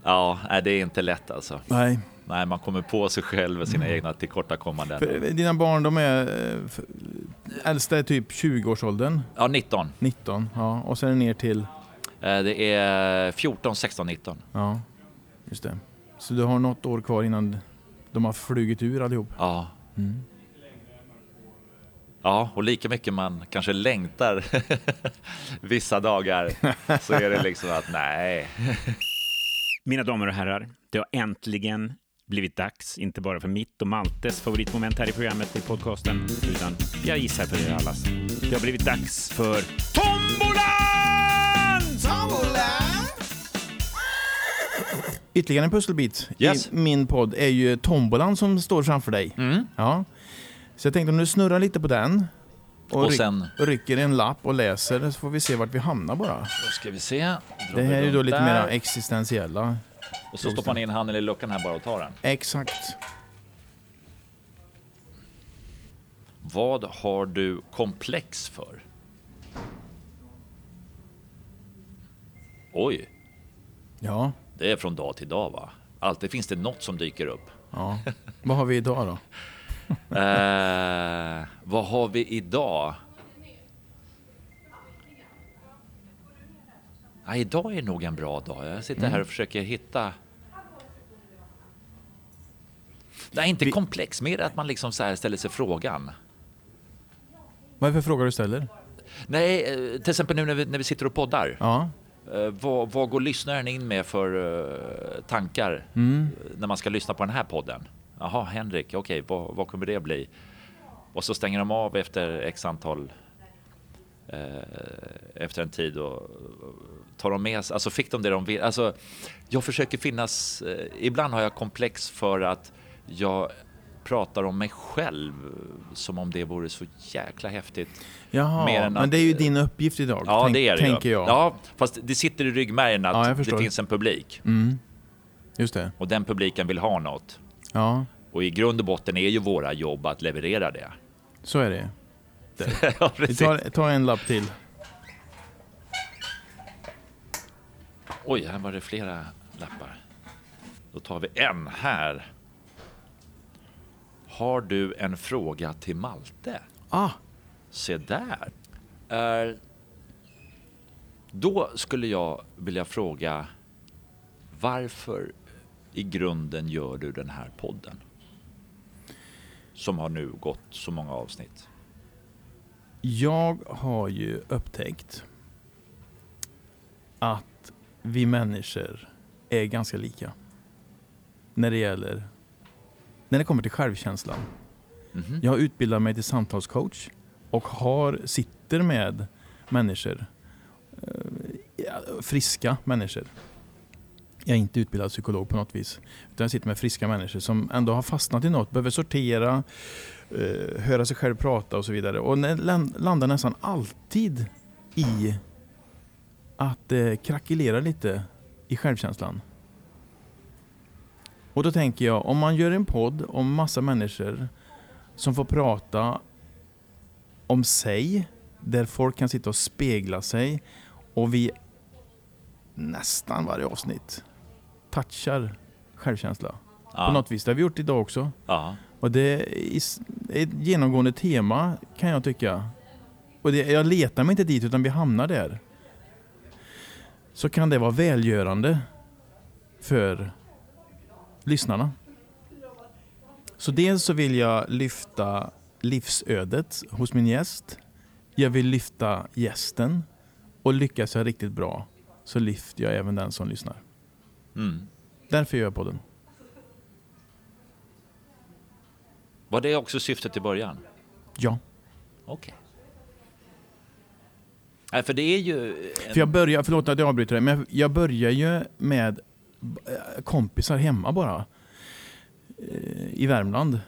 Ja, det är inte lätt alltså. Nej. Nej, man kommer på sig själv och sina egna tillkortakommanden. För dina barn, de är... eh, Äldsta är typ 20-årsåldern. Ja, 19. 19. Ja. Och sen ner till... Eh, Det är 14, 16, 19. Ja, just det. Så du har något år kvar innan de har flugit ur allihop? Ja. Mm. Ja, och lika mycket man kanske längtar vissa dagar så är det liksom att nej. Mina damer och herrar, det har äntligen blivit dags, inte bara för mitt och Maltes favoritmoment här i programmet i podcasten, utan jag gissar för er allas. Det har blivit dags för Tombolan! Ytterligare en pusselbit Yes. i min podd är ju tombolan som står framför dig. Mm. Ja. Så jag tänkte om du snurrar lite på den och, Och ryck- sen, och rycker en lapp och läser så får vi se vart vi hamnar bara. då ska vi se. Drar Det här är ju då lite mer existentiella. Och så stoppar man in handen i luckan här bara och tar den. Exakt. Vad har du komplex för? Oj, Ja. det är från dag till dag va? Alltid finns det något som dyker upp. ja. Vad har vi idag då? Eh, vad har vi idag? Ja, idag är nog en bra dag. Jag sitter Mm. här och försöker hitta... Nej, inte Vi- komplex. Mer att man liksom så här ställer sig frågan. Vad är det för frågor du ställer? Nej, eh, till exempel nu när vi, när vi sitter och poddar. Ja. Eh, vad, vad går lyssnaren in med för eh, tankar Mm. eh, när man ska lyssna på den här podden? Jaha, Henrik, okej, vad, vad kommer det bli? Och så stänger de av efter x antal eh, efter en tid och tar de med sig, alltså fick de det de vill? Alltså, jag försöker finnas, eh, ibland har jag komplex för att jag pratar om mig själv som om det vore så jäkla häftigt. Jaha, Mer än men att- det är ju din uppgift idag, Ja, tänk, det är det tänker jag. Ja, fast det sitter i ryggmärgen att Ja, det finns en publik Mm. Just det. och den publiken vill ha något. Ja, Och i grund och botten är ju våra jobb att leverera det. så är det. ja, Vi tar, tar en lapp till. Oj, här var det flera lappar. Då tar vi en här. Har du en fråga till Malte? Ah, Se där. Eh, då skulle jag vilja fråga varför i grunden gör du den här podden? Som har nu gått så många avsnitt. jag har ju upptäckt att vi människor är ganska lika. När det gäller när det kommer till självkänslan. Mhm. Jag har utbildat mig till samtalscoach och har, sitter med människor, eh, friska människor. Jag är inte utbildad psykolog på något vis. Utan jag sitter med friska människor som ändå har fastnat i något, behöver sortera, eh, höra sig själv prata och så vidare. Och det landar nästan alltid i att eh, det krackelerar lite i självkänslan. Och då tänker jag, om man gör en podd om massa människor som får prata om sig, där folk kan sitta och spegla sig och vi nästan varje avsnitt touchar självkänsla. På Ja. något vis. Det har vi gjort idag också. Ja. Och det är ett genomgående tema kan jag tycka. Och det, jag letar mig inte dit utan vi hamnar där. Så kan det vara välgörande för lyssnarna. Så dels så vill jag lyfta livsödet hos min gäst. Jag vill lyfta gästen. Och lyckas jag riktigt bra så lyfter jag även den som lyssnar. Mm. Därför gör jag podden. Var det också syftet i början? Ja. Okej. Nej, för det är ju... En... För jag börjar, förlåt att jag avbryter dig, men jag börjar ju med eh, kompisar hemma bara. Eh, I Värmland.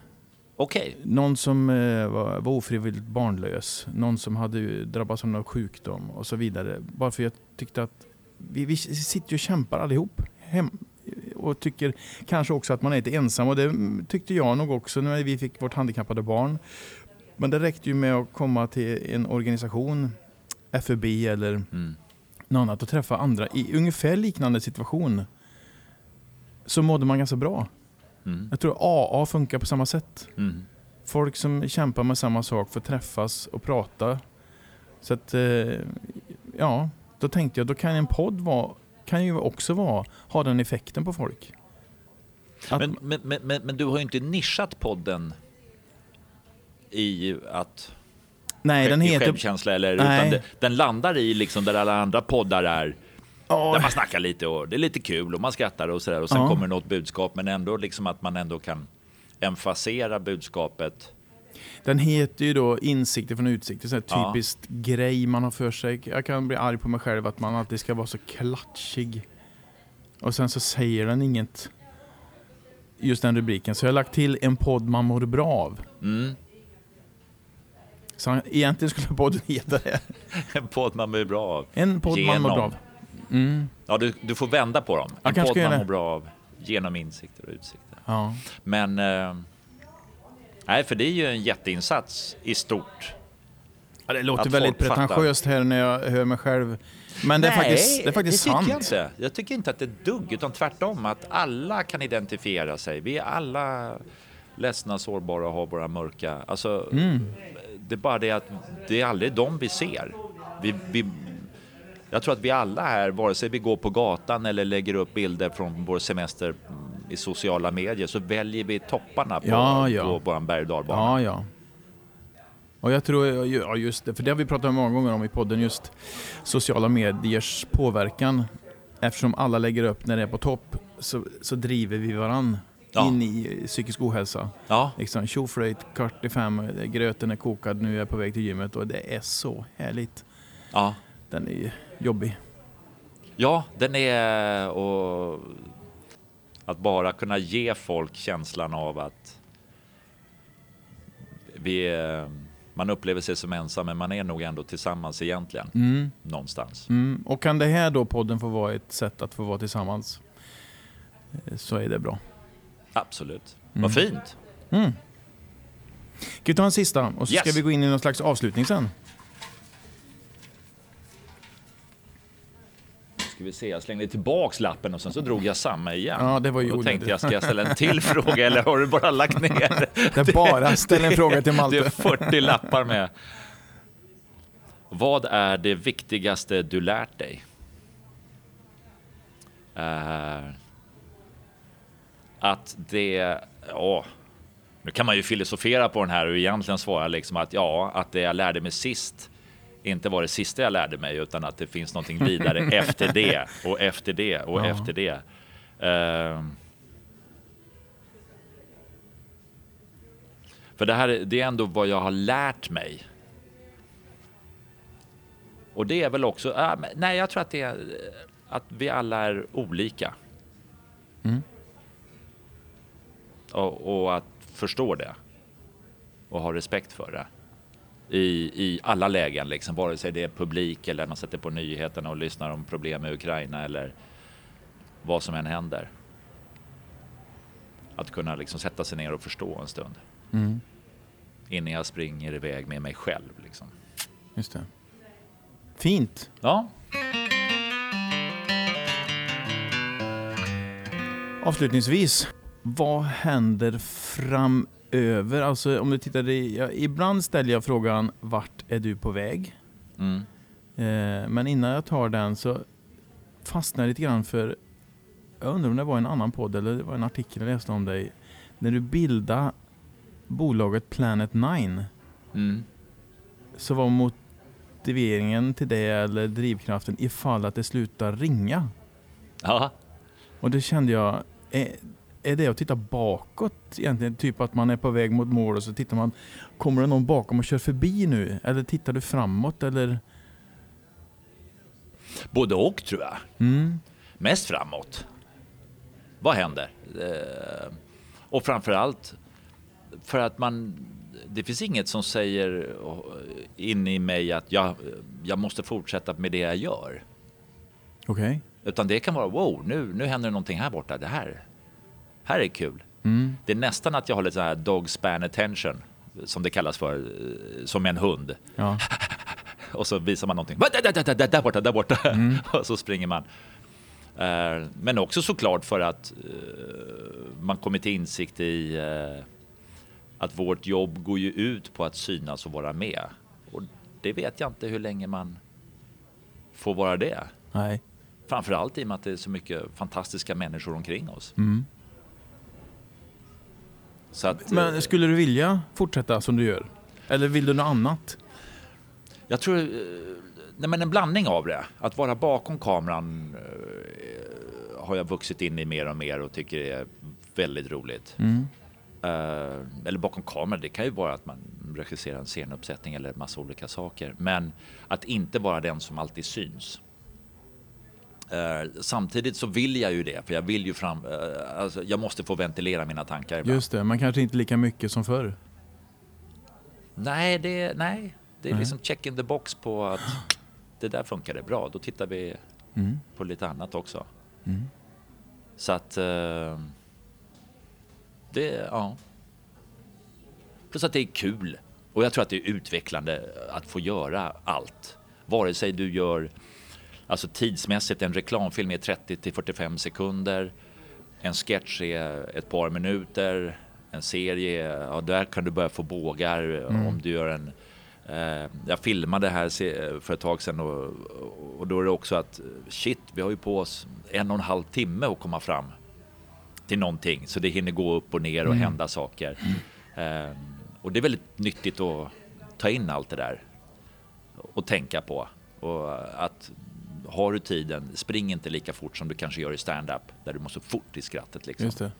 Okej. Någon som eh, var, var ofrivilligt barnlös. Någon som hade drabbats av någon sjukdom och så vidare. Bara för jag tyckte att vi, vi sitter ju och kämpar allihop. Hem, och tycker kanske också att man är lite ensam. Och det tyckte jag nog också när vi fick vårt handikappade barn. Men det räckte ju med att komma till en organisation, FUB eller Mm. något annat och träffa andra i ungefär liknande situation så mådde man ganska bra. Mm. Jag tror AA funkar på samma sätt. Mm. Folk som kämpar med samma sak får träffas och prata. Så att, eh, ja, Då tänkte jag, då kan en podd vara, kan ju också vara, ha den effekten på folk. Att, Men, men, men, men, du har ju inte nischat podden i att nej, den heter... självkänsla eller Nej. utan det, den landar i liksom där alla andra poddar är. Ja, Där man snackar lite och det är lite kul och man skrattar och sådär och sen Ja. kommer något budskap men ändå liksom att man ändå kan emfasera budskapet. Den heter ju då Insikter från utsikter, så här Ja. typiskt grej man har för sig. Jag kan bli arg på mig själv att man alltid ska vara så klatschig. Och sen så säger den inget, just den rubriken. Så jag har lagt till en podd man mår bra av. Mm. Så egentligen skulle podden heta det. En podd man mår bra av. En podd man mår bra av. Mm. Ja, du, du får vända på dem. Jag En kanske podd man mår bra av genom insikter och utsikter. Ja. Men eh, nej, för det är ju en jätteinsats i stort. Ja, det låter väldigt fattar. pretentiöst här när jag hör mig själv. Men det är faktiskt, det är faktiskt det sant. jag inte. Jag tycker inte att det är dugg, utan tvärtom att alla kan identifiera sig. Vi är alla ledsna, sårbara och har våra mörka... Alltså, Mm. Det är bara det att det är aldrig dem vi ser. Vi, vi, jag tror att vi alla här, vare sig vi går på gatan eller lägger upp bilder från vår semester i sociala medier, så väljer vi topparna på, Ja, ja. på vår berg och dalbana. Ja, ja. Och jag tror, ja just det, för det har vi pratat många gånger om i podden, just sociala mediers påverkan. Eftersom alla lägger upp när det är på topp så, så driver vi varann Ja. in i psykisk ohälsa. Ja, Liksom tjoflöjt, kvart i fem, gröten är kokad, nu är jag på väg till gymmet och det är så härligt. ja. Den är jobbig. Ja, den är och att bara kunna ge folk känslan av att vi man upplever sig som ensam, men man är nog ändå tillsammans egentligen, Mm. någonstans. Mm. Och kan det här då podden få vara ett sätt att få vara tillsammans eh, så är det bra. Absolut. Mm. Vad fint. Mm. Ska vi ta en sista och så Yes. ska vi gå in i någon slags avslutning sen? Ska vi se, jag slängde tillbaks lappen och sen så drog jag samma igen. Ja, det var ju Då tänkte jag, ska jag ställa en till fråga eller har du bara lagt ner? Det är bara ställ en fråga till Det är Malte. 40 lappar med. Vad är det viktigaste du lärt dig? Eh, att det... Ja, nu kan man ju filosofera på den här och egentligen svara liksom att ja, att det jag lärde mig sist inte var det sista jag lärde mig utan att det finns någonting vidare efter det och efter det och Ja. efter det. Eh, För det här är- det är ändå vad jag har lärt mig. Och det är väl också, men- nej jag tror att det är eh, att vi alla är olika. Mm. Och, och att förstå det. Och ha respekt för det. I, I alla lägen, liksom, vare sig det är publik eller man sätter på nyheterna och lyssnar om problem i Ukraina eller vad som än händer. Att kunna liksom sätta sig ner och förstå en stund Mm. innan jag springer iväg med mig själv. Liksom. Just det. Fint. Ja, Avslutningsvis, vad händer framöver? Alltså om du tittar i, ja, ibland ställer jag frågan vart är du på väg? mm. Eh, men innan jag tar den så fastnar jag lite grann för, jag undrar om det var en annan podd eller det var en artikel jag läste om dig. När du bildade bolaget Planet 9 Mm. så var motiveringen till det eller drivkraften ifall att det slutar ringa. ja. Och det kände jag, är, är det att titta bakåt egentligen? Typ att man är på väg mot mål och så tittar man, kommer det någon bakom och kör förbi nu? Eller tittar du framåt eller? Både och tror jag. Mm. Mest framåt. Vad händer? Eh, och framför allt för att man... Det finns inget som säger in i mig att jag, jag måste fortsätta med det jag gör. Okej. Utan det kan vara wow, nu, nu händer någonting här borta. Det här, här är kul. Mm. Det är nästan att jag har lite så här dog span attention, som det kallas för, eh, som en hund. Ja. Och så visar man någonting. Där, där, där, där, där borta, där borta. Mm. Och så springer man. Eh, Men också såklart för att eh, man kommer till insikt i att vårt jobb går ju ut på att synas och vara med. Och det vet jag inte hur länge man få vara det. Nej. Framförallt i och med att det är så mycket fantastiska människor omkring oss. Mm. Att, Men eh, skulle du vilja fortsätta som du gör? Eller vill du något annat? Jag tror... eh, Nej, men en blandning av det. Att vara bakom kameran eh, har jag vuxit in i mer och mer och tycker det är väldigt roligt. Mm. Eh, eller bakom kameran, det kan ju vara att man regisserar en scenuppsättning eller massa olika saker. Men att inte vara den som alltid syns. Eh, samtidigt så vill jag ju det, för jag vill ju fram... eh, alltså, jag måste få ventilera mina tankar ibland. Just det, man kanske inte lika mycket som förr. Nej, det, nej. det är Nej. liksom check in the box på att det där funkade bra. Då tittar vi Mm. på lite annat också. Mm. Så att... Eh, det, ja. Plus att det är kul. Och jag tror att det är utvecklande att få göra allt. Vare sig du gör, alltså tidsmässigt, en reklamfilm är 30 till 45 sekunder. En sketch är ett par minuter. En serie, ja, där kan du börja få bågar om du gör en... Eh, jag filmade här för ett tag sedan och, och då är det också att shit, vi har ju på oss en och en halv timme att komma fram till någonting så det hinner gå upp och ner och hända saker. Eh, och det är väldigt nyttigt att ta in allt det där och tänka på. Och att har du tiden, spring inte lika fort som du kanske gör i stand-up där du måste fort i skrattet. Liksom. Det.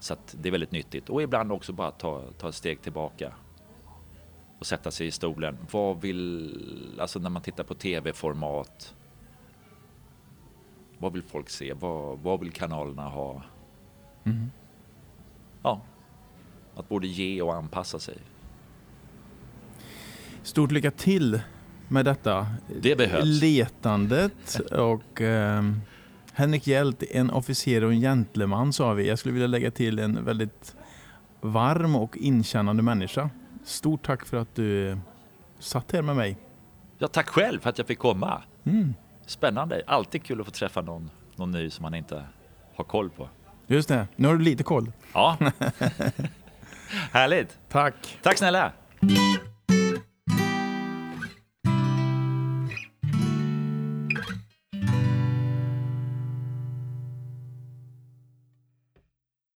Så det är väldigt nyttigt. Och ibland också bara ta, ta ett steg tillbaka. Och sätta sig i stolen. Vad vill, alltså när man tittar på tv-format. Vad vill folk se? Vad, vad vill kanalerna ha? Mm. Ja, att både ge och anpassa sig. Stort lycka till med detta. Det behövs. Letandet och ehm, Henrik Hjelt, en officer och en gentleman sa vi. Jag skulle vilja lägga till en väldigt varm och inkännande människa. Stort tack för att du eh, satt här med mig. Ja, tack själv för att jag fick komma. Mm. Spännande. Alltid kul att få träffa någon, någon ny som man inte har koll på. Just det, nu har du lite koll. Ja, härligt. Tack. Tack snälla.